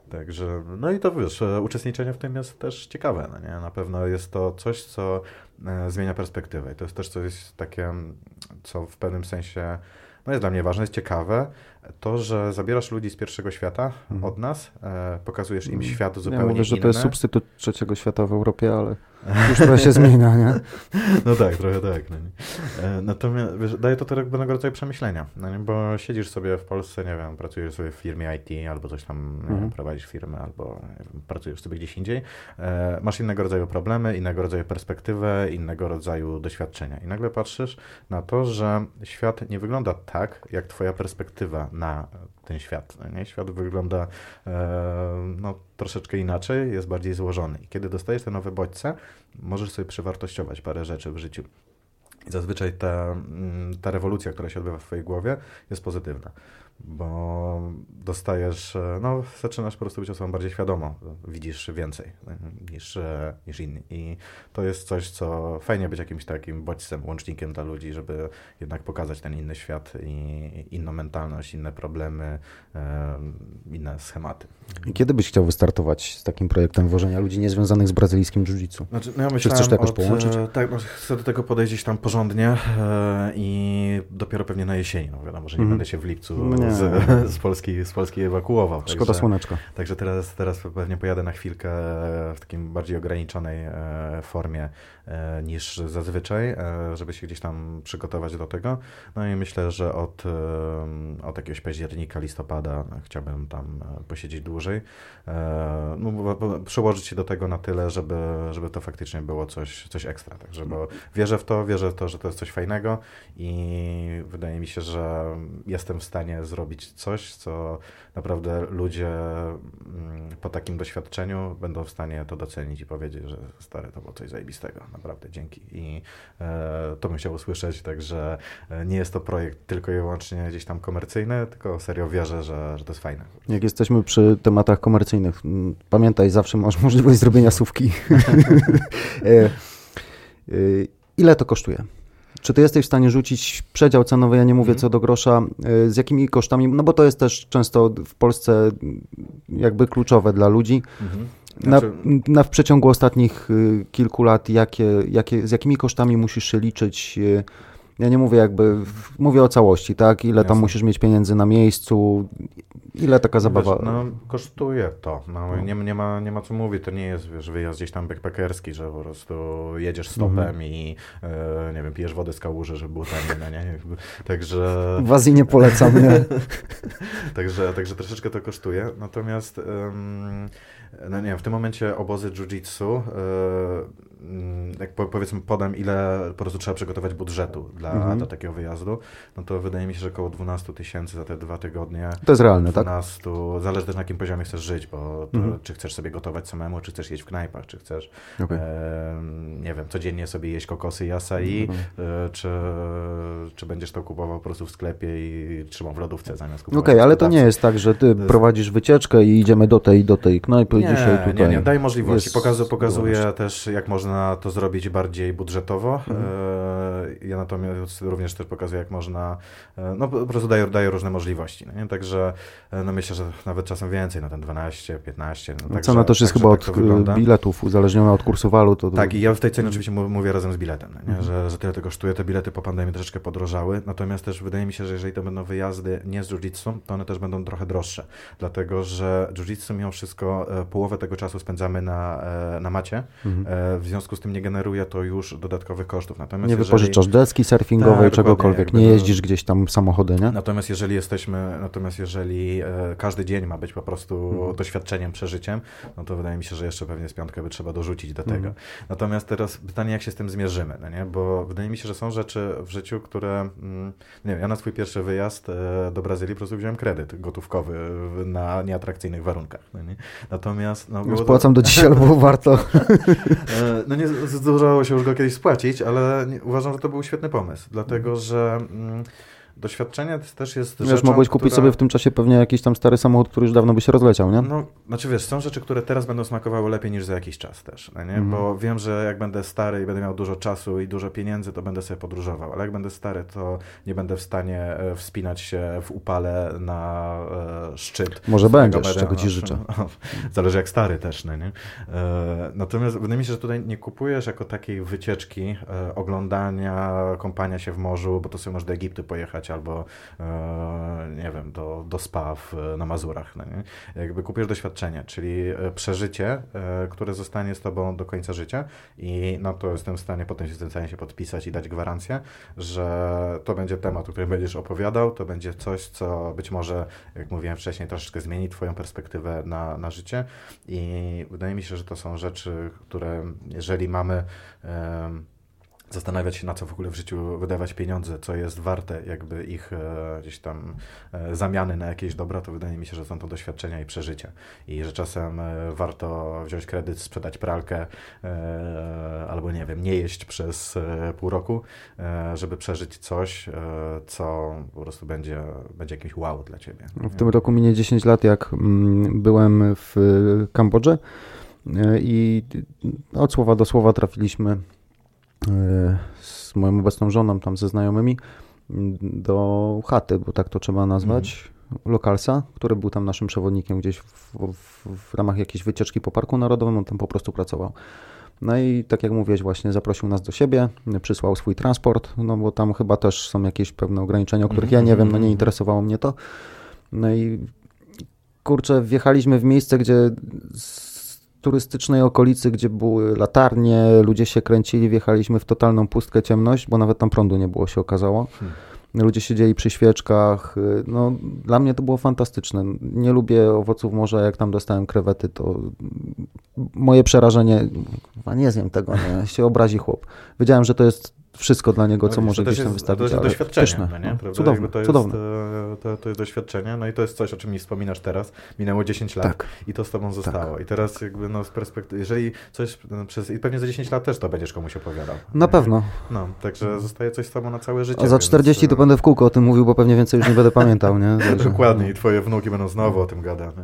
Speaker 2: Także, no i to wiesz, e, uczestniczenie w tym jest też ciekawe, no nie? Na pewno jest to coś, co e, zmienia perspektywę i to jest też coś takie, co w pewnym sensie no jest dla mnie ważne, jest ciekawe, to, że zabierasz ludzi z pierwszego świata mhm. od nas, e, pokazujesz im mhm. świat zupełnie inny. Ja mówię,
Speaker 1: że to jest substytut trzeciego świata w Europie, ale już to się zmienia, nie?
Speaker 2: No tak, trochę tak. No e, Natomiast wiesz, daje to pewnego rodzaju przemyślenia, no nie? bo siedzisz sobie w Polsce, nie wiem, pracujesz sobie w firmie IT albo coś tam, mhm. wiem, prowadzisz firmę albo wiem, pracujesz sobie gdzieś indziej, e, masz innego rodzaju problemy, innego rodzaju perspektywę, innego rodzaju doświadczenia i nagle patrzysz na to, że świat nie wygląda tak, jak twoja perspektywa na ten świat. No nie? Świat wygląda e, no, troszeczkę inaczej, jest bardziej złożony. I kiedy dostajesz te nowe bodźce, możesz sobie przewartościować parę rzeczy w życiu. I zazwyczaj ta, mm, ta rewolucja, która się odbywa w Twojej głowie, jest pozytywna bo dostajesz, e, no zaczynasz po prostu być osobą bardziej świadomą, widzisz więcej e, niż, e, niż inni i to jest coś, co fajnie być jakimś takim bodźcem, łącznikiem dla ludzi, żeby jednak pokazać ten inny świat i inną mentalność, inne problemy, inne schematy.
Speaker 1: I kiedy byś chciał wystartować z takim projektem wożenia ludzi niezwiązanych z brazylijskim jiu-jitsu? Znaczy, no ja Czy chcesz to jakoś od, połączyć?
Speaker 2: Tak, no, chcę do tego podejść tam porządnie i dopiero pewnie na jesieni, no wiadomo, że nie mm. będę się w lipcu z, z, Polski, z Polski ewakuował.
Speaker 1: Szkoda także, słoneczka.
Speaker 2: Także teraz, teraz pewnie pojadę na chwilkę w takim bardziej ograniczonej e, formie e, niż zazwyczaj, e, żeby się gdzieś tam przygotować do tego. No i myślę, że od, od jakiegoś października, listopada chciałbym tam posiedzieć dłużej. No, przełożyć się do tego na tyle, żeby, żeby to faktycznie było coś, coś ekstra. Także, bo wierzę w to, wierzę w to, że to jest coś fajnego i wydaje mi się, że jestem w stanie zrobić coś, co naprawdę ludzie mm, po takim doświadczeniu będą w stanie to docenić i powiedzieć, że stary, to było coś zajebistego, naprawdę dzięki. I e, to bym chciał usłyszeć, także e, nie jest to projekt tylko i wyłącznie gdzieś tam komercyjny, tylko serio wierzę, że, że to jest fajne.
Speaker 1: Jak jesteśmy przy tematach komercyjnych, pamiętaj, zawsze masz możliwość zrobienia słówki. E, ile to kosztuje? Czy ty jesteś w stanie rzucić przedział cenowy, ja nie mówię mm. co do grosza, y, z jakimi kosztami, no bo to jest też często w Polsce jakby kluczowe dla ludzi. Mm-hmm. Znaczy... Na, na, w przeciągu ostatnich y, kilku lat, jakie, jakie, z jakimi kosztami musisz się liczyć? Y, ja nie mówię jakby, mówię o całości, tak? Ile Jasne. tam musisz mieć pieniędzy na miejscu, ile taka zabawa... Wiesz,
Speaker 2: no, kosztuje to. No, no. Nie, nie, ma, nie ma co mówić, to nie jest wiesz, wyjazd gdzieś tam backpackerski, że po prostu jedziesz stopem mhm. i e, nie wiem, pijesz wodę z kałuży, żeby było taniej, no, nie? Także...
Speaker 1: W Azji nie polecam, nie?
Speaker 2: także, także troszeczkę to kosztuje, natomiast um, no nie wiem, w tym momencie obozy jiu-jitsu e, jak powiedzmy podam, ile po prostu trzeba przygotować budżetu dla, mhm. dla takiego wyjazdu, no to wydaje mi się, że około 12 tysięcy za te dwa tygodnie.
Speaker 1: To jest realne,
Speaker 2: 12, tak? Zależy też na jakim poziomie chcesz żyć, bo to, mhm. czy chcesz sobie gotować samemu, czy chcesz jeść w knajpach, czy chcesz, okay. e, nie wiem, codziennie sobie jeść kokosy i acai, mhm. e, czy, czy będziesz to kupował po prostu w sklepie i trzymał w lodówce zamiast kupować.
Speaker 1: Okej, okay, ale to nie jest tak, że ty jest... prowadzisz wycieczkę i idziemy do tej, do tej knajpy
Speaker 2: nie,
Speaker 1: dzisiaj tutaj.
Speaker 2: Nie, nie, daj możliwości. Pokazu, pokazuje też, jak można to zrobić bardziej budżetowo. Mhm. E, ja natomiast również też pokazuję, jak można, e, no po prostu daję, daję różne możliwości. No nie? Także e, no myślę, że nawet czasem więcej, na ten 12, 15. No,
Speaker 1: Cena też jest chyba tak od biletów, uzależniona od kursu walut.
Speaker 2: Tak, i ja w tej cenie oczywiście mówię razem z biletem, no nie? Mhm. Że, że tyle to kosztuje. Te bilety po pandemii troszeczkę podrożały, natomiast też wydaje mi się, że jeżeli to będą wyjazdy nie z jiu-jitsu, to one też będą trochę droższe, dlatego że jiu-jitsu mimo wszystko połowę tego czasu spędzamy na, na macie, mhm. w związku z tym nie generuje to już dodatkowych kosztów.
Speaker 1: Natomiast nie wypożyczasz deski surfingowej, tak, czegokolwiek, nie jeździsz gdzieś tam samochody, nie?
Speaker 2: Natomiast jeżeli jesteśmy, natomiast jeżeli e, każdy dzień ma być po prostu mhm. doświadczeniem, przeżyciem, no to wydaje mi się, że jeszcze pewnie z piątkę by trzeba dorzucić do tego. Mhm. Natomiast teraz pytanie, jak się z tym zmierzymy, no nie? Bo wydaje mi się, że są rzeczy w życiu, które, mm, nie wiem, ja na swój pierwszy wyjazd e, do Brazylii po prostu wziąłem kredyt gotówkowy na nieatrakcyjnych warunkach. No nie? Natomiast... No,
Speaker 1: Spłacam to... do dzisiaj, ale było warto.
Speaker 2: E, no nie zdarzało się już go kiedyś spłacić, ale nie, uważam, że to był świetny pomysł, dlatego że... Doświadczenie też jest
Speaker 1: Wiesz, rzeczą, mogłeś kupić która... sobie w tym czasie pewnie jakiś tam stary samochód, który już dawno by się rozleciał, nie?
Speaker 2: No, znaczy wiesz, są rzeczy, które teraz będą smakowały lepiej niż za jakiś czas też, no nie? Mm. Bo wiem, że jak będę stary i będę miał dużo czasu i dużo pieniędzy, to będę sobie podróżował, ale jak będę stary, to nie będę w stanie e, wspinać się w upale na e, szczyt.
Speaker 1: Może będziesz, czego ci życzę.
Speaker 2: Zależy jak stary też, no nie? E, natomiast wydaje mi się, że tutaj nie kupujesz jako takiej wycieczki, e, oglądania, kąpania się w morzu, bo to sobie możesz do Egiptu pojechać, albo e, nie wiem, do, do spa w, na Mazurach. No nie? Jakby kupisz doświadczenie, czyli e, przeżycie, e, które zostanie z tobą do końca życia i na to jestem w stanie potem się w tym stanie się podpisać i dać gwarancję, że to będzie temat, o którym będziesz opowiadał, to będzie coś, co być może, jak mówiłem wcześniej, troszeczkę zmieni twoją perspektywę na, na życie i wydaje mi się, że to są rzeczy, które jeżeli mamy zastanawiać się, na co w ogóle w życiu wydawać pieniądze, co jest warte jakby ich e, gdzieś tam e, zamiany na jakieś dobra, to wydaje mi się, że są to doświadczenia i przeżycia. I że czasem e, warto wziąć kredyt, sprzedać pralkę e, albo nie wiem, nie jeść przez e, pół roku, e, żeby przeżyć coś, co po prostu będzie, będzie jakimś wow dla ciebie.
Speaker 1: W tym roku minie 10 lat, jak mm, byłem w Kambodży i od słowa do słowa trafiliśmy z moją obecną żoną, tam ze znajomymi, do chaty, bo tak to trzeba nazwać, mhm. lokalsa, który był tam naszym przewodnikiem gdzieś w, w, w, ramach jakiejś wycieczki po Parku Narodowym, on tam po prostu pracował. No i tak jak mówiłeś właśnie, zaprosił nas do siebie, przysłał swój transport, no bo tam chyba też są jakieś pewne ograniczenia, o których ja nie wiem, no nie interesowało mnie to. No i kurczę, wjechaliśmy w miejsce, gdzie turystycznej okolicy, gdzie były latarnie, ludzie się kręcili, wjechaliśmy w totalną pustkę, ciemność, bo nawet tam prądu nie było, się okazało. Hmm. Ludzie siedzieli przy świeczkach. No, dla mnie to było fantastyczne. Nie lubię owoców morza, jak tam dostałem krewety, to moje przerażenie, nie zjem tego, nie, się obrazi chłop. Wiedziałem, że to jest wszystko dla niego, co no, może gdzieś tam wystawić. To
Speaker 2: jest doświadczenie, no nie? No, cudowne, to jest, cudowne. E, to, to jest doświadczenie, no i to jest coś, o czym mi wspominasz teraz. Minęło 10 lat tak. i to z tobą zostało. Tak. I teraz jakby no z perspektywy, jeżeli coś no, przez, i pewnie za 10 lat też to będziesz komuś opowiadał.
Speaker 1: Na pewno.
Speaker 2: No, także zostaje coś z tobą na całe życie.
Speaker 1: A za 40 więc... to e, będę w kółko o tym mówił, bo pewnie więcej już nie będę pamiętał, nie?
Speaker 2: Także... Dokładnie i twoje wnuki będą znowu o tym gadać.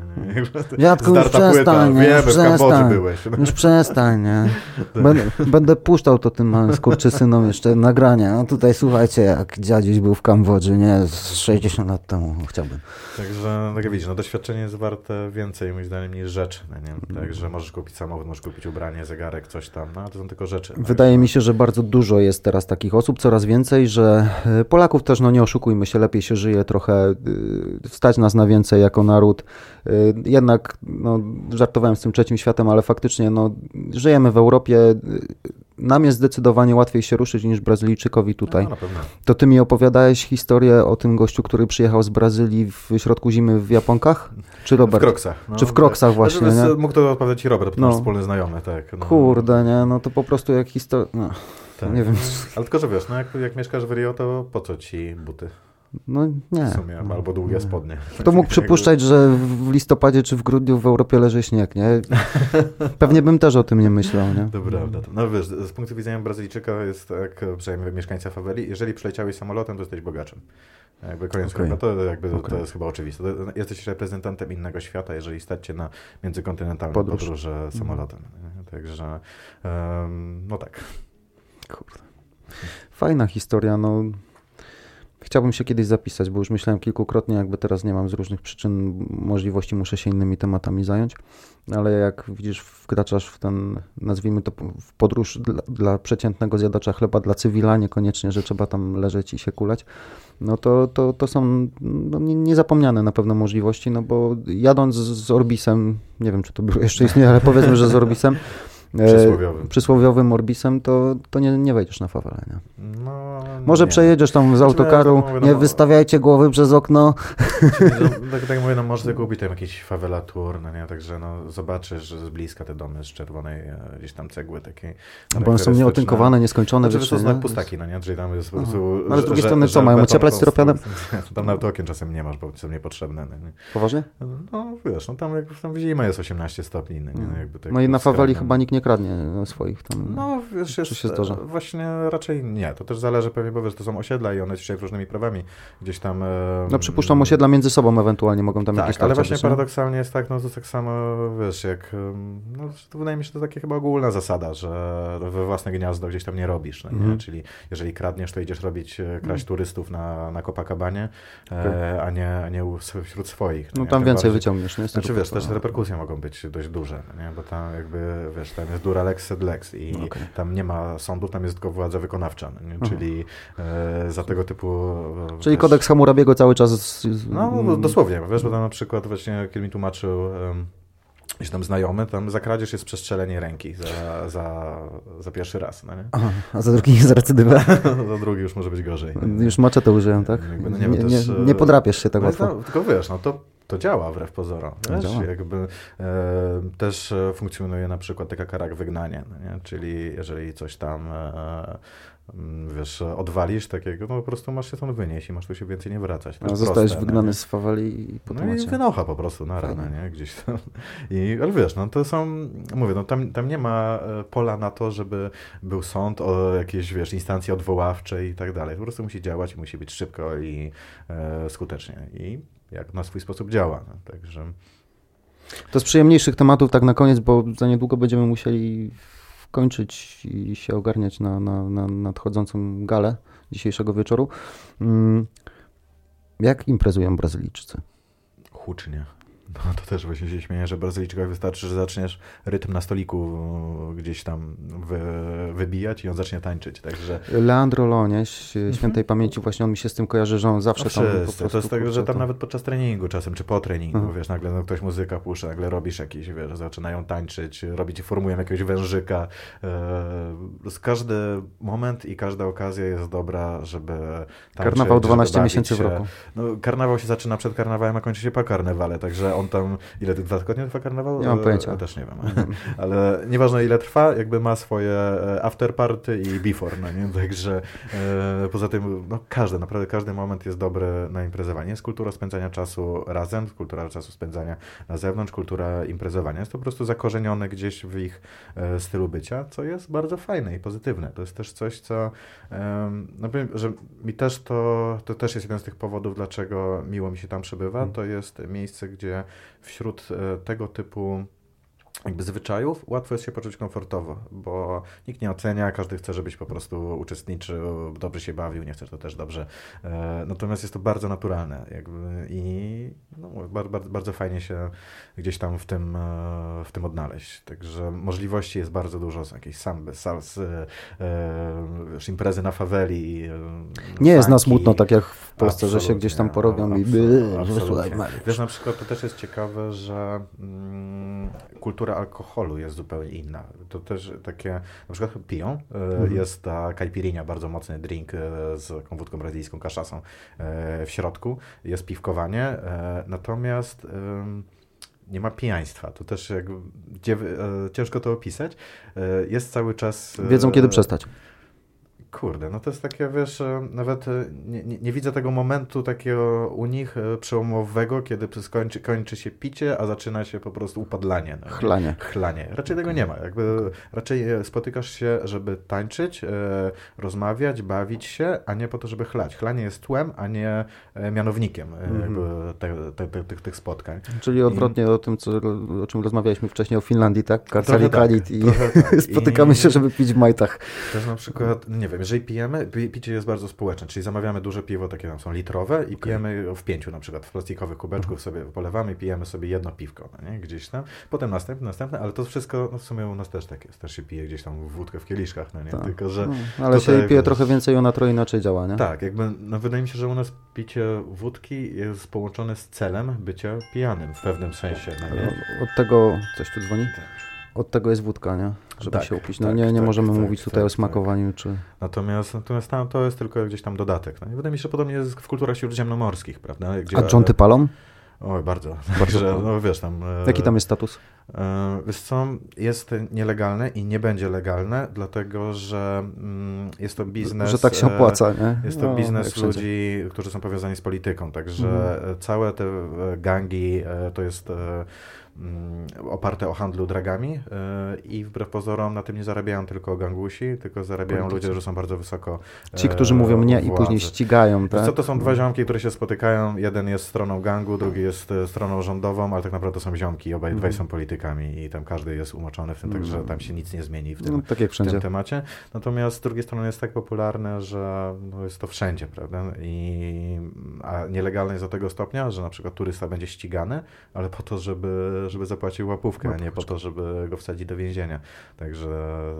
Speaker 1: Dziadku, już przestań, już przestań, byłeś. Już przestań, nie? Będę, będę puszczał to tym skurczysynom jeszcze nagrania no tutaj słuchajcie, jak dziadziuś był w Kambodży, nie, z 60 lat temu chciałbym.
Speaker 2: Także, tak jak widzisz, no doświadczenie jest warte więcej, moim zdaniem, niż rzeczy. No nie? Mhm. Także możesz kupić samochód, możesz kupić ubranie, zegarek, coś tam, no to są tylko rzeczy.
Speaker 1: Wydaje mi się, że bardzo dużo jest teraz takich osób, coraz więcej, że e, Polaków też, no nie oszukujmy się, lepiej się żyje trochę, e, wstać nas na więcej jako naród. E, jednak, no, żartowałem z tym trzecim światem, ale faktycznie, no, żyjemy w Europie, nam jest zdecydowanie łatwiej się ruszyć niż Brazylijczykowi tutaj.
Speaker 2: No, na pewno.
Speaker 1: To ty mi opowiadałeś historię o tym gościu, który przyjechał z Brazylii w środku zimy w Japonkach? Czy Robert?
Speaker 2: W Kroksach. No,
Speaker 1: Czy w Kroksach
Speaker 2: tak.
Speaker 1: właśnie,
Speaker 2: Znaczy,
Speaker 1: nie?
Speaker 2: Mógł to odpowiadać i Robert, bo
Speaker 1: No.
Speaker 2: nasz wspólny znajomy, tak. No,
Speaker 1: Kurde, nie? No to po prostu jak historia... No,
Speaker 2: tak.
Speaker 1: nie wiem.
Speaker 2: Ale tylko, że wiesz, no jak, jak mieszkasz w Rio, to po co ci buty
Speaker 1: no nie.
Speaker 2: w sumie, albo długie spodnie.
Speaker 1: Kto mógł przypuszczać, że w listopadzie czy w grudniu w Europie leży śnieg, nie? Pewnie bym też o tym nie myślał, nie?
Speaker 2: To prawda. No wiesz, z punktu widzenia Brazylijczyka jest tak, przynajmniej mieszkańca faweli, jeżeli przyleciałeś samolotem, to jesteś bogaczem. Jakby koniec okay. to, jakby,
Speaker 1: Okej.
Speaker 2: to jest chyba oczywiste. Jesteś reprezentantem innego świata, jeżeli stać cię na międzykontynentalną
Speaker 1: Podróż.
Speaker 2: podróż, samolotem. nie? Także em, no tak.
Speaker 1: Kurde. Fajna historia, no. Chciałbym się kiedyś zapisać, bo już myślałem kilkukrotnie, jakby teraz nie mam z różnych przyczyn możliwości, muszę się innymi tematami zająć, ale jak widzisz, wkraczasz w ten, nazwijmy to, w podróż dla, dla przeciętnego zjadacza chleba, dla cywila, niekoniecznie, że trzeba tam leżeć i się kulać, no to, to, to są no, nie- niezapomniane na pewno możliwości, no bo jadąc z z Orbisem, nie wiem, czy to jeszcze istnieje, ale powiedzmy, że z Orbisem,
Speaker 2: Przysłowiowym.
Speaker 1: przysłowiowym Orbisem, to, to nie, nie wejdziesz na fawelę, nie?
Speaker 2: No,
Speaker 1: Może
Speaker 2: nie.
Speaker 1: przejedziesz tam z
Speaker 2: Znaczy,
Speaker 1: autokaru,
Speaker 2: no,
Speaker 1: nie
Speaker 2: no,
Speaker 1: wystawiajcie głowy przez okno.
Speaker 2: No, tak, tak mówię, no może kupić tam jakiś favela tour, no nie, także no zobaczysz z bliska te domy z czerwonej e, gdzieś tam cegły takiej.
Speaker 1: Bo one są nieotynkowane, nieskończone.
Speaker 2: Znaczy, to
Speaker 1: nie?
Speaker 2: znak pustaki, no nie, czyli tam jest po
Speaker 1: Aha.
Speaker 2: prostu...
Speaker 1: No, ale z drugiej strony co, mają ocieplać styropianem?
Speaker 2: Tam nawet okien czasem nie masz, bo są niepotrzebne. No, nie.
Speaker 1: Poważnie?
Speaker 2: no wiesz, no tam, jak, tam w zimę jest 18 stopni. No, nie, no, jakby tak
Speaker 1: No i na faweli chyba nikt nie kradnie no, swoich tam.
Speaker 2: No, wiesz, jest,
Speaker 1: się zdarza?
Speaker 2: Właśnie raczej nie. To też zależy pewnie, bo wiesz, to są osiedla i one się różnymi prawami gdzieś tam... e,
Speaker 1: No przypuszczam osiedla między sobą ewentualnie mogą tam
Speaker 2: tak,
Speaker 1: jakieś
Speaker 2: ale właśnie
Speaker 1: być, nie?
Speaker 2: paradoksalnie jest tak, no to tak samo, wiesz, jak, no to wydaje mi się, to takie chyba ogólna zasada, że we własne gniazdo gdzieś tam nie robisz, no, nie?
Speaker 1: Mhm.
Speaker 2: czyli jeżeli kradniesz, to idziesz robić, e, kraść turystów na, na Copacabanie, e, a nie, a nie wśród swoich.
Speaker 1: No
Speaker 2: nie?
Speaker 1: tam więcej
Speaker 2: bardziej-
Speaker 1: wyciągniesz, nie?
Speaker 2: Znaczy wiesz, też reperkusje mogą być dość duże, no nie? bo tam jakby, wiesz, tam jest dura lex sed lex i
Speaker 1: No okej.
Speaker 2: tam nie ma sądu, tam jest tylko władza wykonawcza, no nie?
Speaker 1: Aha.
Speaker 2: czyli e, za tego typu... e,
Speaker 1: Czyli
Speaker 2: wiesz,
Speaker 1: kodeks Hammurabiego cały czas... z-
Speaker 2: no,
Speaker 1: mm,
Speaker 2: no dosłownie, wiesz, bo tam na przykład właśnie, kiedy mi tłumaczył um, tam znajomy, tam za kradzież jest przestrzelenie ręki za, za, za pierwszy raz, no nie?
Speaker 1: Aha, a za drugi za recydywę.
Speaker 2: za drugi już może być gorzej.
Speaker 1: Już maczetę użyłem, tak?
Speaker 2: Jakby, no
Speaker 1: nie,
Speaker 2: nie
Speaker 1: nie,
Speaker 2: też, e,
Speaker 1: nie podrapiesz się tak
Speaker 2: no
Speaker 1: łatwo.
Speaker 2: to- tylko wiesz, no to, to działa wbrew pozorom. Wiesz,
Speaker 1: Działa.
Speaker 2: jakby e, też e, funkcjonuje na przykład taka kara jak wygnanie, no czyli jeżeli coś tam e, mm, wiesz, odwalisz takiego, no po prostu masz się stąd wynieść i masz tu się więcej nie wracać.
Speaker 1: Zostajesz
Speaker 2: proste, no
Speaker 1: wygnany
Speaker 2: nie?
Speaker 1: z faweli i po
Speaker 2: No i wynocha po prostu na ranę, nie? Gdzieś tam. I, ale wiesz, no to są, mówię, no tam, tam nie ma e, pola na to, żeby był sąd o jakieś, wiesz, instancje odwoławcze i tak dalej. Po prostu musi działać i musi być szybko i e, skutecznie. I jak na swój sposób działa. No, także
Speaker 1: To z przyjemniejszych tematów tak na koniec, bo za niedługo będziemy musieli kończyć i się ogarniać na, na, na nadchodzącą galę dzisiejszego wieczoru. Mm, Jak imprezują Brazylijczycy?
Speaker 2: hucznie. No to też właśnie się śmieję, że Brazylijczykowi wystarczy, że zaczniesz rytm na stoliku e, gdzieś tam wy, wybijać i on zacznie tańczyć. Także
Speaker 1: Leandro Lonieś, świętej pamięci, właśnie on mi się z tym kojarzy, że on zawsze
Speaker 2: No
Speaker 1: tam po
Speaker 2: wszyscy.
Speaker 1: prostu...
Speaker 2: To jest tak, że tam
Speaker 1: to-
Speaker 2: nawet podczas treningu czasem, czy po treningu,
Speaker 1: Aha.
Speaker 2: wiesz, nagle no, ktoś muzyka puszcza, nagle robisz jakiś, wiesz, zaczynają tańczyć, robić, formują jakiegoś wężyka. E, każdy moment i każda okazja jest dobra, żeby tańczyć,
Speaker 1: Karnawał 12
Speaker 2: żeby
Speaker 1: miesięcy w roku.
Speaker 2: No, karnawał się zaczyna przed karnawałem, a kończy się po karnawale, także on tam, ile dwa tygodnie trwa karnawał?
Speaker 1: Nie mam
Speaker 2: E,
Speaker 1: pojęcia.
Speaker 2: Też nie wiem, ale nieważne ile trwa, jakby ma swoje e, after party i before, no nie? Także e, poza tym, no każdy, naprawdę każdy moment jest dobry na imprezowanie. Jest kultura spędzania czasu razem, kultura czasu spędzania na zewnątrz, kultura imprezowania. Jest to po prostu zakorzenione gdzieś w ich e, stylu bycia, co jest bardzo fajne i pozytywne. To jest też coś, co no powiem, że mi też to, to też jest jeden z tych powodów, dlaczego miło mi się tam przebywa.
Speaker 1: Mm.
Speaker 2: To jest miejsce, gdzie wśród e, tego typu jakby zwyczajów łatwo jest się poczuć komfortowo, bo nikt nie ocenia, każdy chce, żebyś po prostu uczestniczył, dobrze się bawił, nie chcesz to też dobrze. E, natomiast jest to bardzo naturalne jakby i no, bardzo, bardzo, fajnie się gdzieś tam w tym, e, w tym odnaleźć. Także możliwości jest bardzo dużo, są jakieś samby, salsy, imprezy na faweli.
Speaker 1: Nie jest na smutno, tak jak w Polsce, że się gdzieś tam porobią i by.
Speaker 2: Wiesz, na przykład to też jest ciekawe, że mm, kultura alkoholu jest zupełnie inna. To też takie, na przykład piją, e,
Speaker 1: Mhm.
Speaker 2: jest ta caipirinha, bardzo mocny drink e, z wódką brazylijską, kaszasą e, w środku, jest piwkowanie, natomiast nie ma pijaństwa. To też jakby, ciężko to opisać. Jest cały czas...
Speaker 1: Wiedzą, kiedy przestać.
Speaker 2: Kurde, no to jest takie, wiesz, e, nawet e, nie, nie, nie widzę tego momentu takiego u nich e, przełomowego, kiedy skończy, kończy się picie, a zaczyna się po prostu upadlanie. No, nie?
Speaker 1: Chlanie.
Speaker 2: Chlanie. Raczej tego nie ma. Jakby raczej spotykasz się, żeby tańczyć, rozmawiać, bawić się, a nie po to, żeby chlać. Chlanie jest tłem, a nie mianownikiem
Speaker 1: Mhm.
Speaker 2: jakby te, te, te, tych, tych spotkań.
Speaker 1: Czyli odwrotnie o tym, co, o czym rozmawialiśmy wcześniej o Finlandii, tak? Karcali
Speaker 2: tak,
Speaker 1: i
Speaker 2: tak.
Speaker 1: spotykamy
Speaker 2: I-
Speaker 1: się, żeby pić w majtach.
Speaker 2: Też na przykład, nie wiem, jeżeli pijemy, pi- picie jest bardzo społeczne, czyli zamawiamy duże piwo, takie tam są litrowe i pijemy w pięciu na przykład, w plastikowych kubeczków
Speaker 1: Mhm.
Speaker 2: sobie polewamy i pijemy sobie jedno piwko, no nie? gdzieś tam, potem następne, następne, ale to wszystko, no w sumie u nas też tak jest, też się pije gdzieś tam wódkę w kieliszkach, no nie,
Speaker 1: Tak.
Speaker 2: tylko że...
Speaker 1: No, ale
Speaker 2: tutaj,
Speaker 1: się pije trochę więcej, ona trochę inaczej działa, nie?
Speaker 2: Tak, jakby, no wydaje mi się, że u nas picie wódki jest połączone z celem bycia pijanym w pewnym sensie, no nie?
Speaker 1: Od tego, coś tu dzwoni? Od tego jest wódka, nie? Żeby
Speaker 2: Tak,
Speaker 1: się upić. No
Speaker 2: tak,
Speaker 1: nie, nie
Speaker 2: tak,
Speaker 1: możemy
Speaker 2: tak,
Speaker 1: mówić tutaj
Speaker 2: tak,
Speaker 1: o smakowaniu, czy...
Speaker 2: Natomiast, natomiast tam to jest tylko gdzieś tam dodatek. No i wydaje mi się, że podobnie jest w kulturach śródziemnomorskich, prawda? Gdzie,
Speaker 1: A dżonty palą?
Speaker 2: Oj, bardzo.
Speaker 1: Bardzo palą.
Speaker 2: no wiesz tam... e,
Speaker 1: Jaki tam jest status?
Speaker 2: e, Wiesz co, jest nielegalne i nie będzie legalne, dlatego że mm, jest to biznes...
Speaker 1: Że tak się
Speaker 2: e,
Speaker 1: opłaca, nie?
Speaker 2: Jest to
Speaker 1: No,
Speaker 2: biznes ludzi, którzy są powiązani z polityką, także
Speaker 1: Mhm.
Speaker 2: całe te gangi e, to jest oparte o handlu dragami e, i wbrew pozorom na tym nie zarabiają tylko gangusi, tylko zarabiają ludzie, którzy są bardzo wysoko
Speaker 1: Ci,
Speaker 2: e,
Speaker 1: którzy mówią nie
Speaker 2: u
Speaker 1: i
Speaker 2: władzy.
Speaker 1: później ścigają, tak?
Speaker 2: co, to są dwa ziomki, które się spotykają. Jeden jest stroną gangu, drugi jest e, stroną rządową, ale tak naprawdę to są ziomki. Obaj dwaj
Speaker 1: Mhm.
Speaker 2: są politykami i tam każdy jest umoczony w tym, także
Speaker 1: Mhm.
Speaker 2: tam się nic nie zmieni w tym,
Speaker 1: No, tak jak
Speaker 2: w tym temacie. Natomiast z drugiej strony jest tak popularne, że no jest to wszędzie, prawda? I, a nielegalne jest do tego stopnia, że na przykład turysta będzie ścigany, ale po to, żeby, żeby zapłacił łapówkę, a nie po to, żeby go wsadzić do więzienia. Także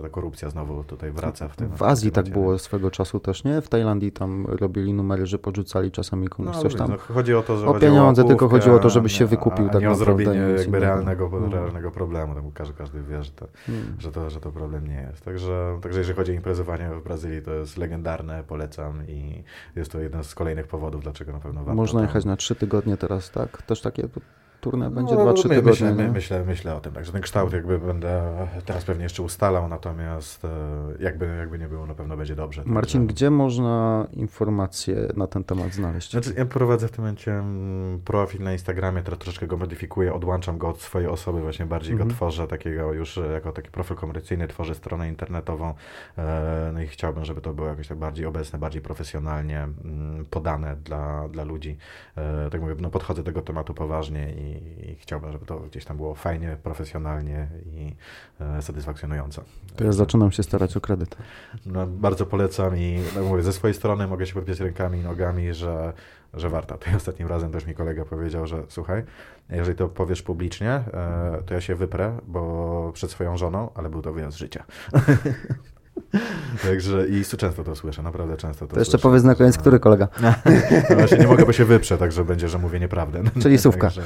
Speaker 2: ta korupcja znowu tutaj wraca w tym.
Speaker 1: W Azji tak było swego czasu też, nie? W Tajlandii tam robili numery, że podrzucali czasami komuś
Speaker 2: No,
Speaker 1: coś tam.
Speaker 2: no, chodzi o to, że
Speaker 1: O pieniądze, tylko
Speaker 2: łapówkę,
Speaker 1: chodziło o to, żebyś
Speaker 2: a
Speaker 1: się wykupił
Speaker 2: a
Speaker 1: tak
Speaker 2: nie o zrobienie jakby realnego,
Speaker 1: Mm.
Speaker 2: realnego problemu. Tam każdy, każdy wie, że to,
Speaker 1: Hmm.
Speaker 2: że, to, że to problem nie jest. Także, także jeżeli chodzi o imprezowanie w Brazylii, to jest legendarne, polecam i jest to jeden z kolejnych powodów, dlaczego na pewno warto
Speaker 1: Można jechać na trzy tygodnie teraz, tak? Też takie turne będzie
Speaker 2: no,
Speaker 1: dwa, trzy
Speaker 2: my,
Speaker 1: tygodnie,
Speaker 2: myślę, my, myślę, myślę o tym, także ten kształt jakby będę teraz pewnie jeszcze ustalał, natomiast e, jakby, jakby nie było, na pewno będzie dobrze.
Speaker 1: Marcin,
Speaker 2: Także-
Speaker 1: gdzie można informacje na ten temat znaleźć?
Speaker 2: Znaczy, ja prowadzę w tym momencie mm, profil na Instagramie, teraz troszeczkę go modyfikuję, odłączam go od swojej osoby, właśnie bardziej
Speaker 1: Mhm.
Speaker 2: go tworzę takiego już e, jako taki profil komercyjny, tworzę stronę internetową, e, no i chciałbym, żeby to było jakoś tak bardziej obecne, bardziej profesjonalnie mm, podane dla, dla ludzi. Tak mówię, no podchodzę do tego tematu poważnie i, i chciałbym, żeby to gdzieś tam było fajnie, profesjonalnie i e, satysfakcjonująco.
Speaker 1: Teraz zaczynam się starać o kredyt.
Speaker 2: No, bardzo polecam i no, mówię, ze swojej strony mogę się podpiąć rękami i nogami, że, że warto. To ostatnim razem też mi kolega powiedział, że słuchaj, jeżeli to powiesz publicznie, e, to ja się wyprę, bo przed swoją żoną, ale był to wyjazd życia. Także i często to słyszę, naprawdę często to
Speaker 1: To jeszcze
Speaker 2: słyszę.
Speaker 1: powiedz na koniec, który kolega.
Speaker 2: No właśnie nie mogę, bo się wyprze, także będzie, że mówię nieprawdę.
Speaker 1: Czyli sówka.
Speaker 2: Także,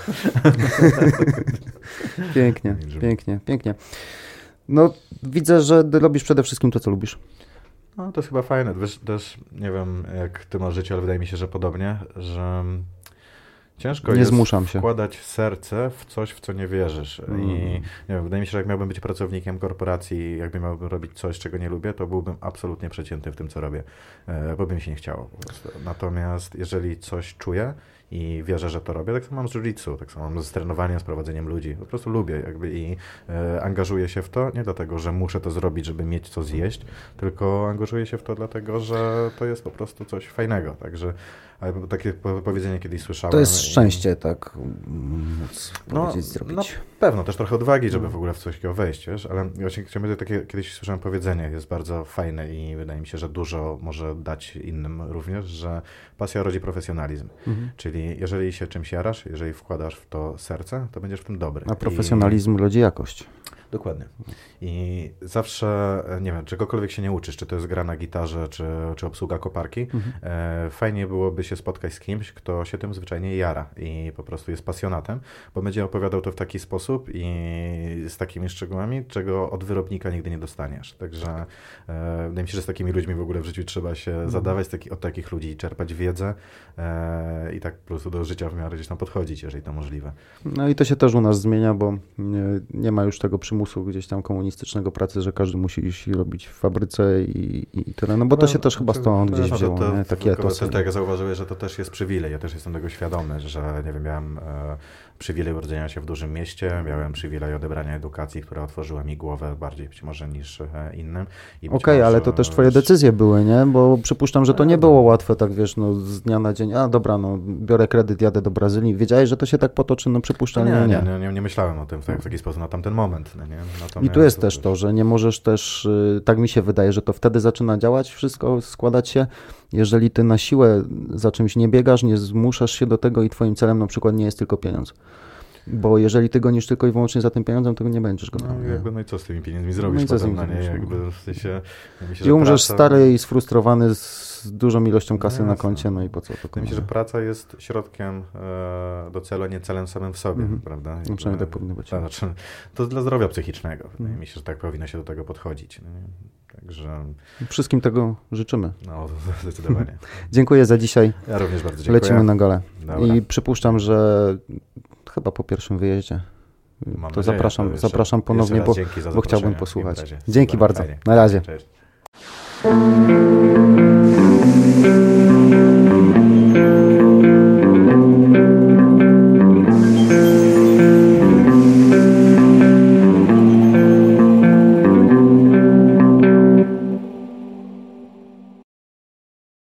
Speaker 1: Pięknie, pięknie, pięknie. No, widzę, że robisz przede wszystkim to, co lubisz.
Speaker 2: No to jest chyba fajne. Wiesz, też nie wiem, jak ty masz życie, ale wydaje mi się, że podobnie, że ciężko
Speaker 1: Nie
Speaker 2: jest
Speaker 1: zmuszam się.
Speaker 2: wkładać serce w coś, w co nie wierzysz.
Speaker 1: Mm.
Speaker 2: I nie wiem, wydaje mi się, że jak miałbym być pracownikiem korporacji, jakby miałbym robić coś, czego nie lubię, to byłbym absolutnie przeciętny w tym, co robię, e, bo by mi się nie chciało. Natomiast jeżeli coś czuję i wierzę, że to robię, tak samo mam z jiu tak samo mam z trenowaniem, z prowadzeniem ludzi. Po prostu lubię jakby i e, angażuję się w to, nie dlatego, że muszę to zrobić, żeby mieć co zjeść, tylko angażuję się w to dlatego, że to jest po prostu coś fajnego. Także ale takie po- powiedzenie kiedyś słyszałem.
Speaker 1: To jest
Speaker 2: i-
Speaker 1: szczęście, tak móc
Speaker 2: No,
Speaker 1: powiedzieć, zrobić.
Speaker 2: no pewno, też trochę odwagi, żeby
Speaker 1: No.
Speaker 2: w ogóle w coś takiego wejść, wiesz, ale właśnie chciałbym takie, kiedyś słyszałem powiedzenie, jest bardzo fajne i wydaje mi się, że dużo może dać innym również, że pasja rodzi profesjonalizm.
Speaker 1: Mhm.
Speaker 2: Czyli jeżeli się czymś jarasz, jeżeli wkładasz w to serce, to będziesz w tym dobry.
Speaker 1: A profesjonalizm rodzi jakość.
Speaker 2: Dokładnie. I zawsze, e, nie wiem, czegokolwiek się nie uczysz, czy to jest gra na gitarze, czy, czy obsługa koparki, mhm. e, fajnie byłoby się spotkać z kimś, kto się tym zwyczajnie jara i po prostu jest pasjonatem, bo będzie opowiadał to w taki sposób i z takimi szczegółami, czego od wyrobnika nigdy nie dostaniesz. Także e, wydaje mi się, że z takimi ludźmi w ogóle w życiu trzeba się mhm. zadawać, taki, od takich ludzi czerpać wiedzę e, i tak po prostu do życia w miarę gdzieś tam podchodzić, jeżeli to możliwe.
Speaker 1: No i to się też u nas zmienia, bo nie, nie ma już tego przymusu gdzieś tam komunistycznego pracy, że każdy musi iść i robić w fabryce i, i tyle. No bo to no, się też chyba stąd gdzieś no, wzięło, to, nie? takie etosy.
Speaker 2: Tak, ja zauważyłem, że to też jest przywilej. Ja też jestem tego świadomy, że nie wiem, miałem e, przywilej urodzenia się w dużym mieście, miałem przywilej odebrania edukacji, która otworzyła mi głowę bardziej być może niż e, innym.
Speaker 1: Okej, okay, ale to też twoje decyzje były, nie? Bo przypuszczam, że to nie było łatwe, tak wiesz, no z dnia na dzień, a dobra, no biorę kredyt, jadę do Brazylii. Wiedziałeś, że to się tak potoczy? No przypuszczam,
Speaker 2: nie. Nie, nie, nie, nie myślałem o tym w, tak, w taki sposób na tamten moment. No, nie?
Speaker 1: I tu jest też to, że nie możesz też, y, tak mi się wydaje, że to wtedy zaczyna działać, wszystko składać się, jeżeli ty na siłę za czymś nie biegasz, nie zmuszasz się do tego i twoim celem na przykład nie jest tylko pieniądz. Bo jeżeli ty gonisz tylko i wyłącznie za tym pieniądzem, to nie będziesz go
Speaker 2: no, jakby, no i co z tymi pieniędzmi zrobisz no i co potem, z nimi no nie? Jakby w sensie,
Speaker 1: myślę, I umrzesz praca... stary i sfrustrowany z dużą ilością kasy no, na koncie, no i po co to
Speaker 2: Myślę, że praca jest środkiem e, do celu, nie celem samym w sobie, mm -hmm. prawda?
Speaker 1: No, przynajmniej tak powinno być. To,
Speaker 2: znaczy, to dla zdrowia psychicznego. Mm. Myślę, że tak powinno się do tego podchodzić. Także...
Speaker 1: Wszystkim tego życzymy.
Speaker 2: No, zdecydowanie.
Speaker 1: dziękuję za dzisiaj.
Speaker 2: Ja również bardzo dziękuję.
Speaker 1: Lecimy na. Dobra. I przypuszczam, że chyba po pierwszym wyjeździe. Mam to nadzieję, zapraszam, to zapraszam ponownie, bo, bo chciałbym posłuchać. Dzięki bardzo. Fajnie. Na razie. Cześć.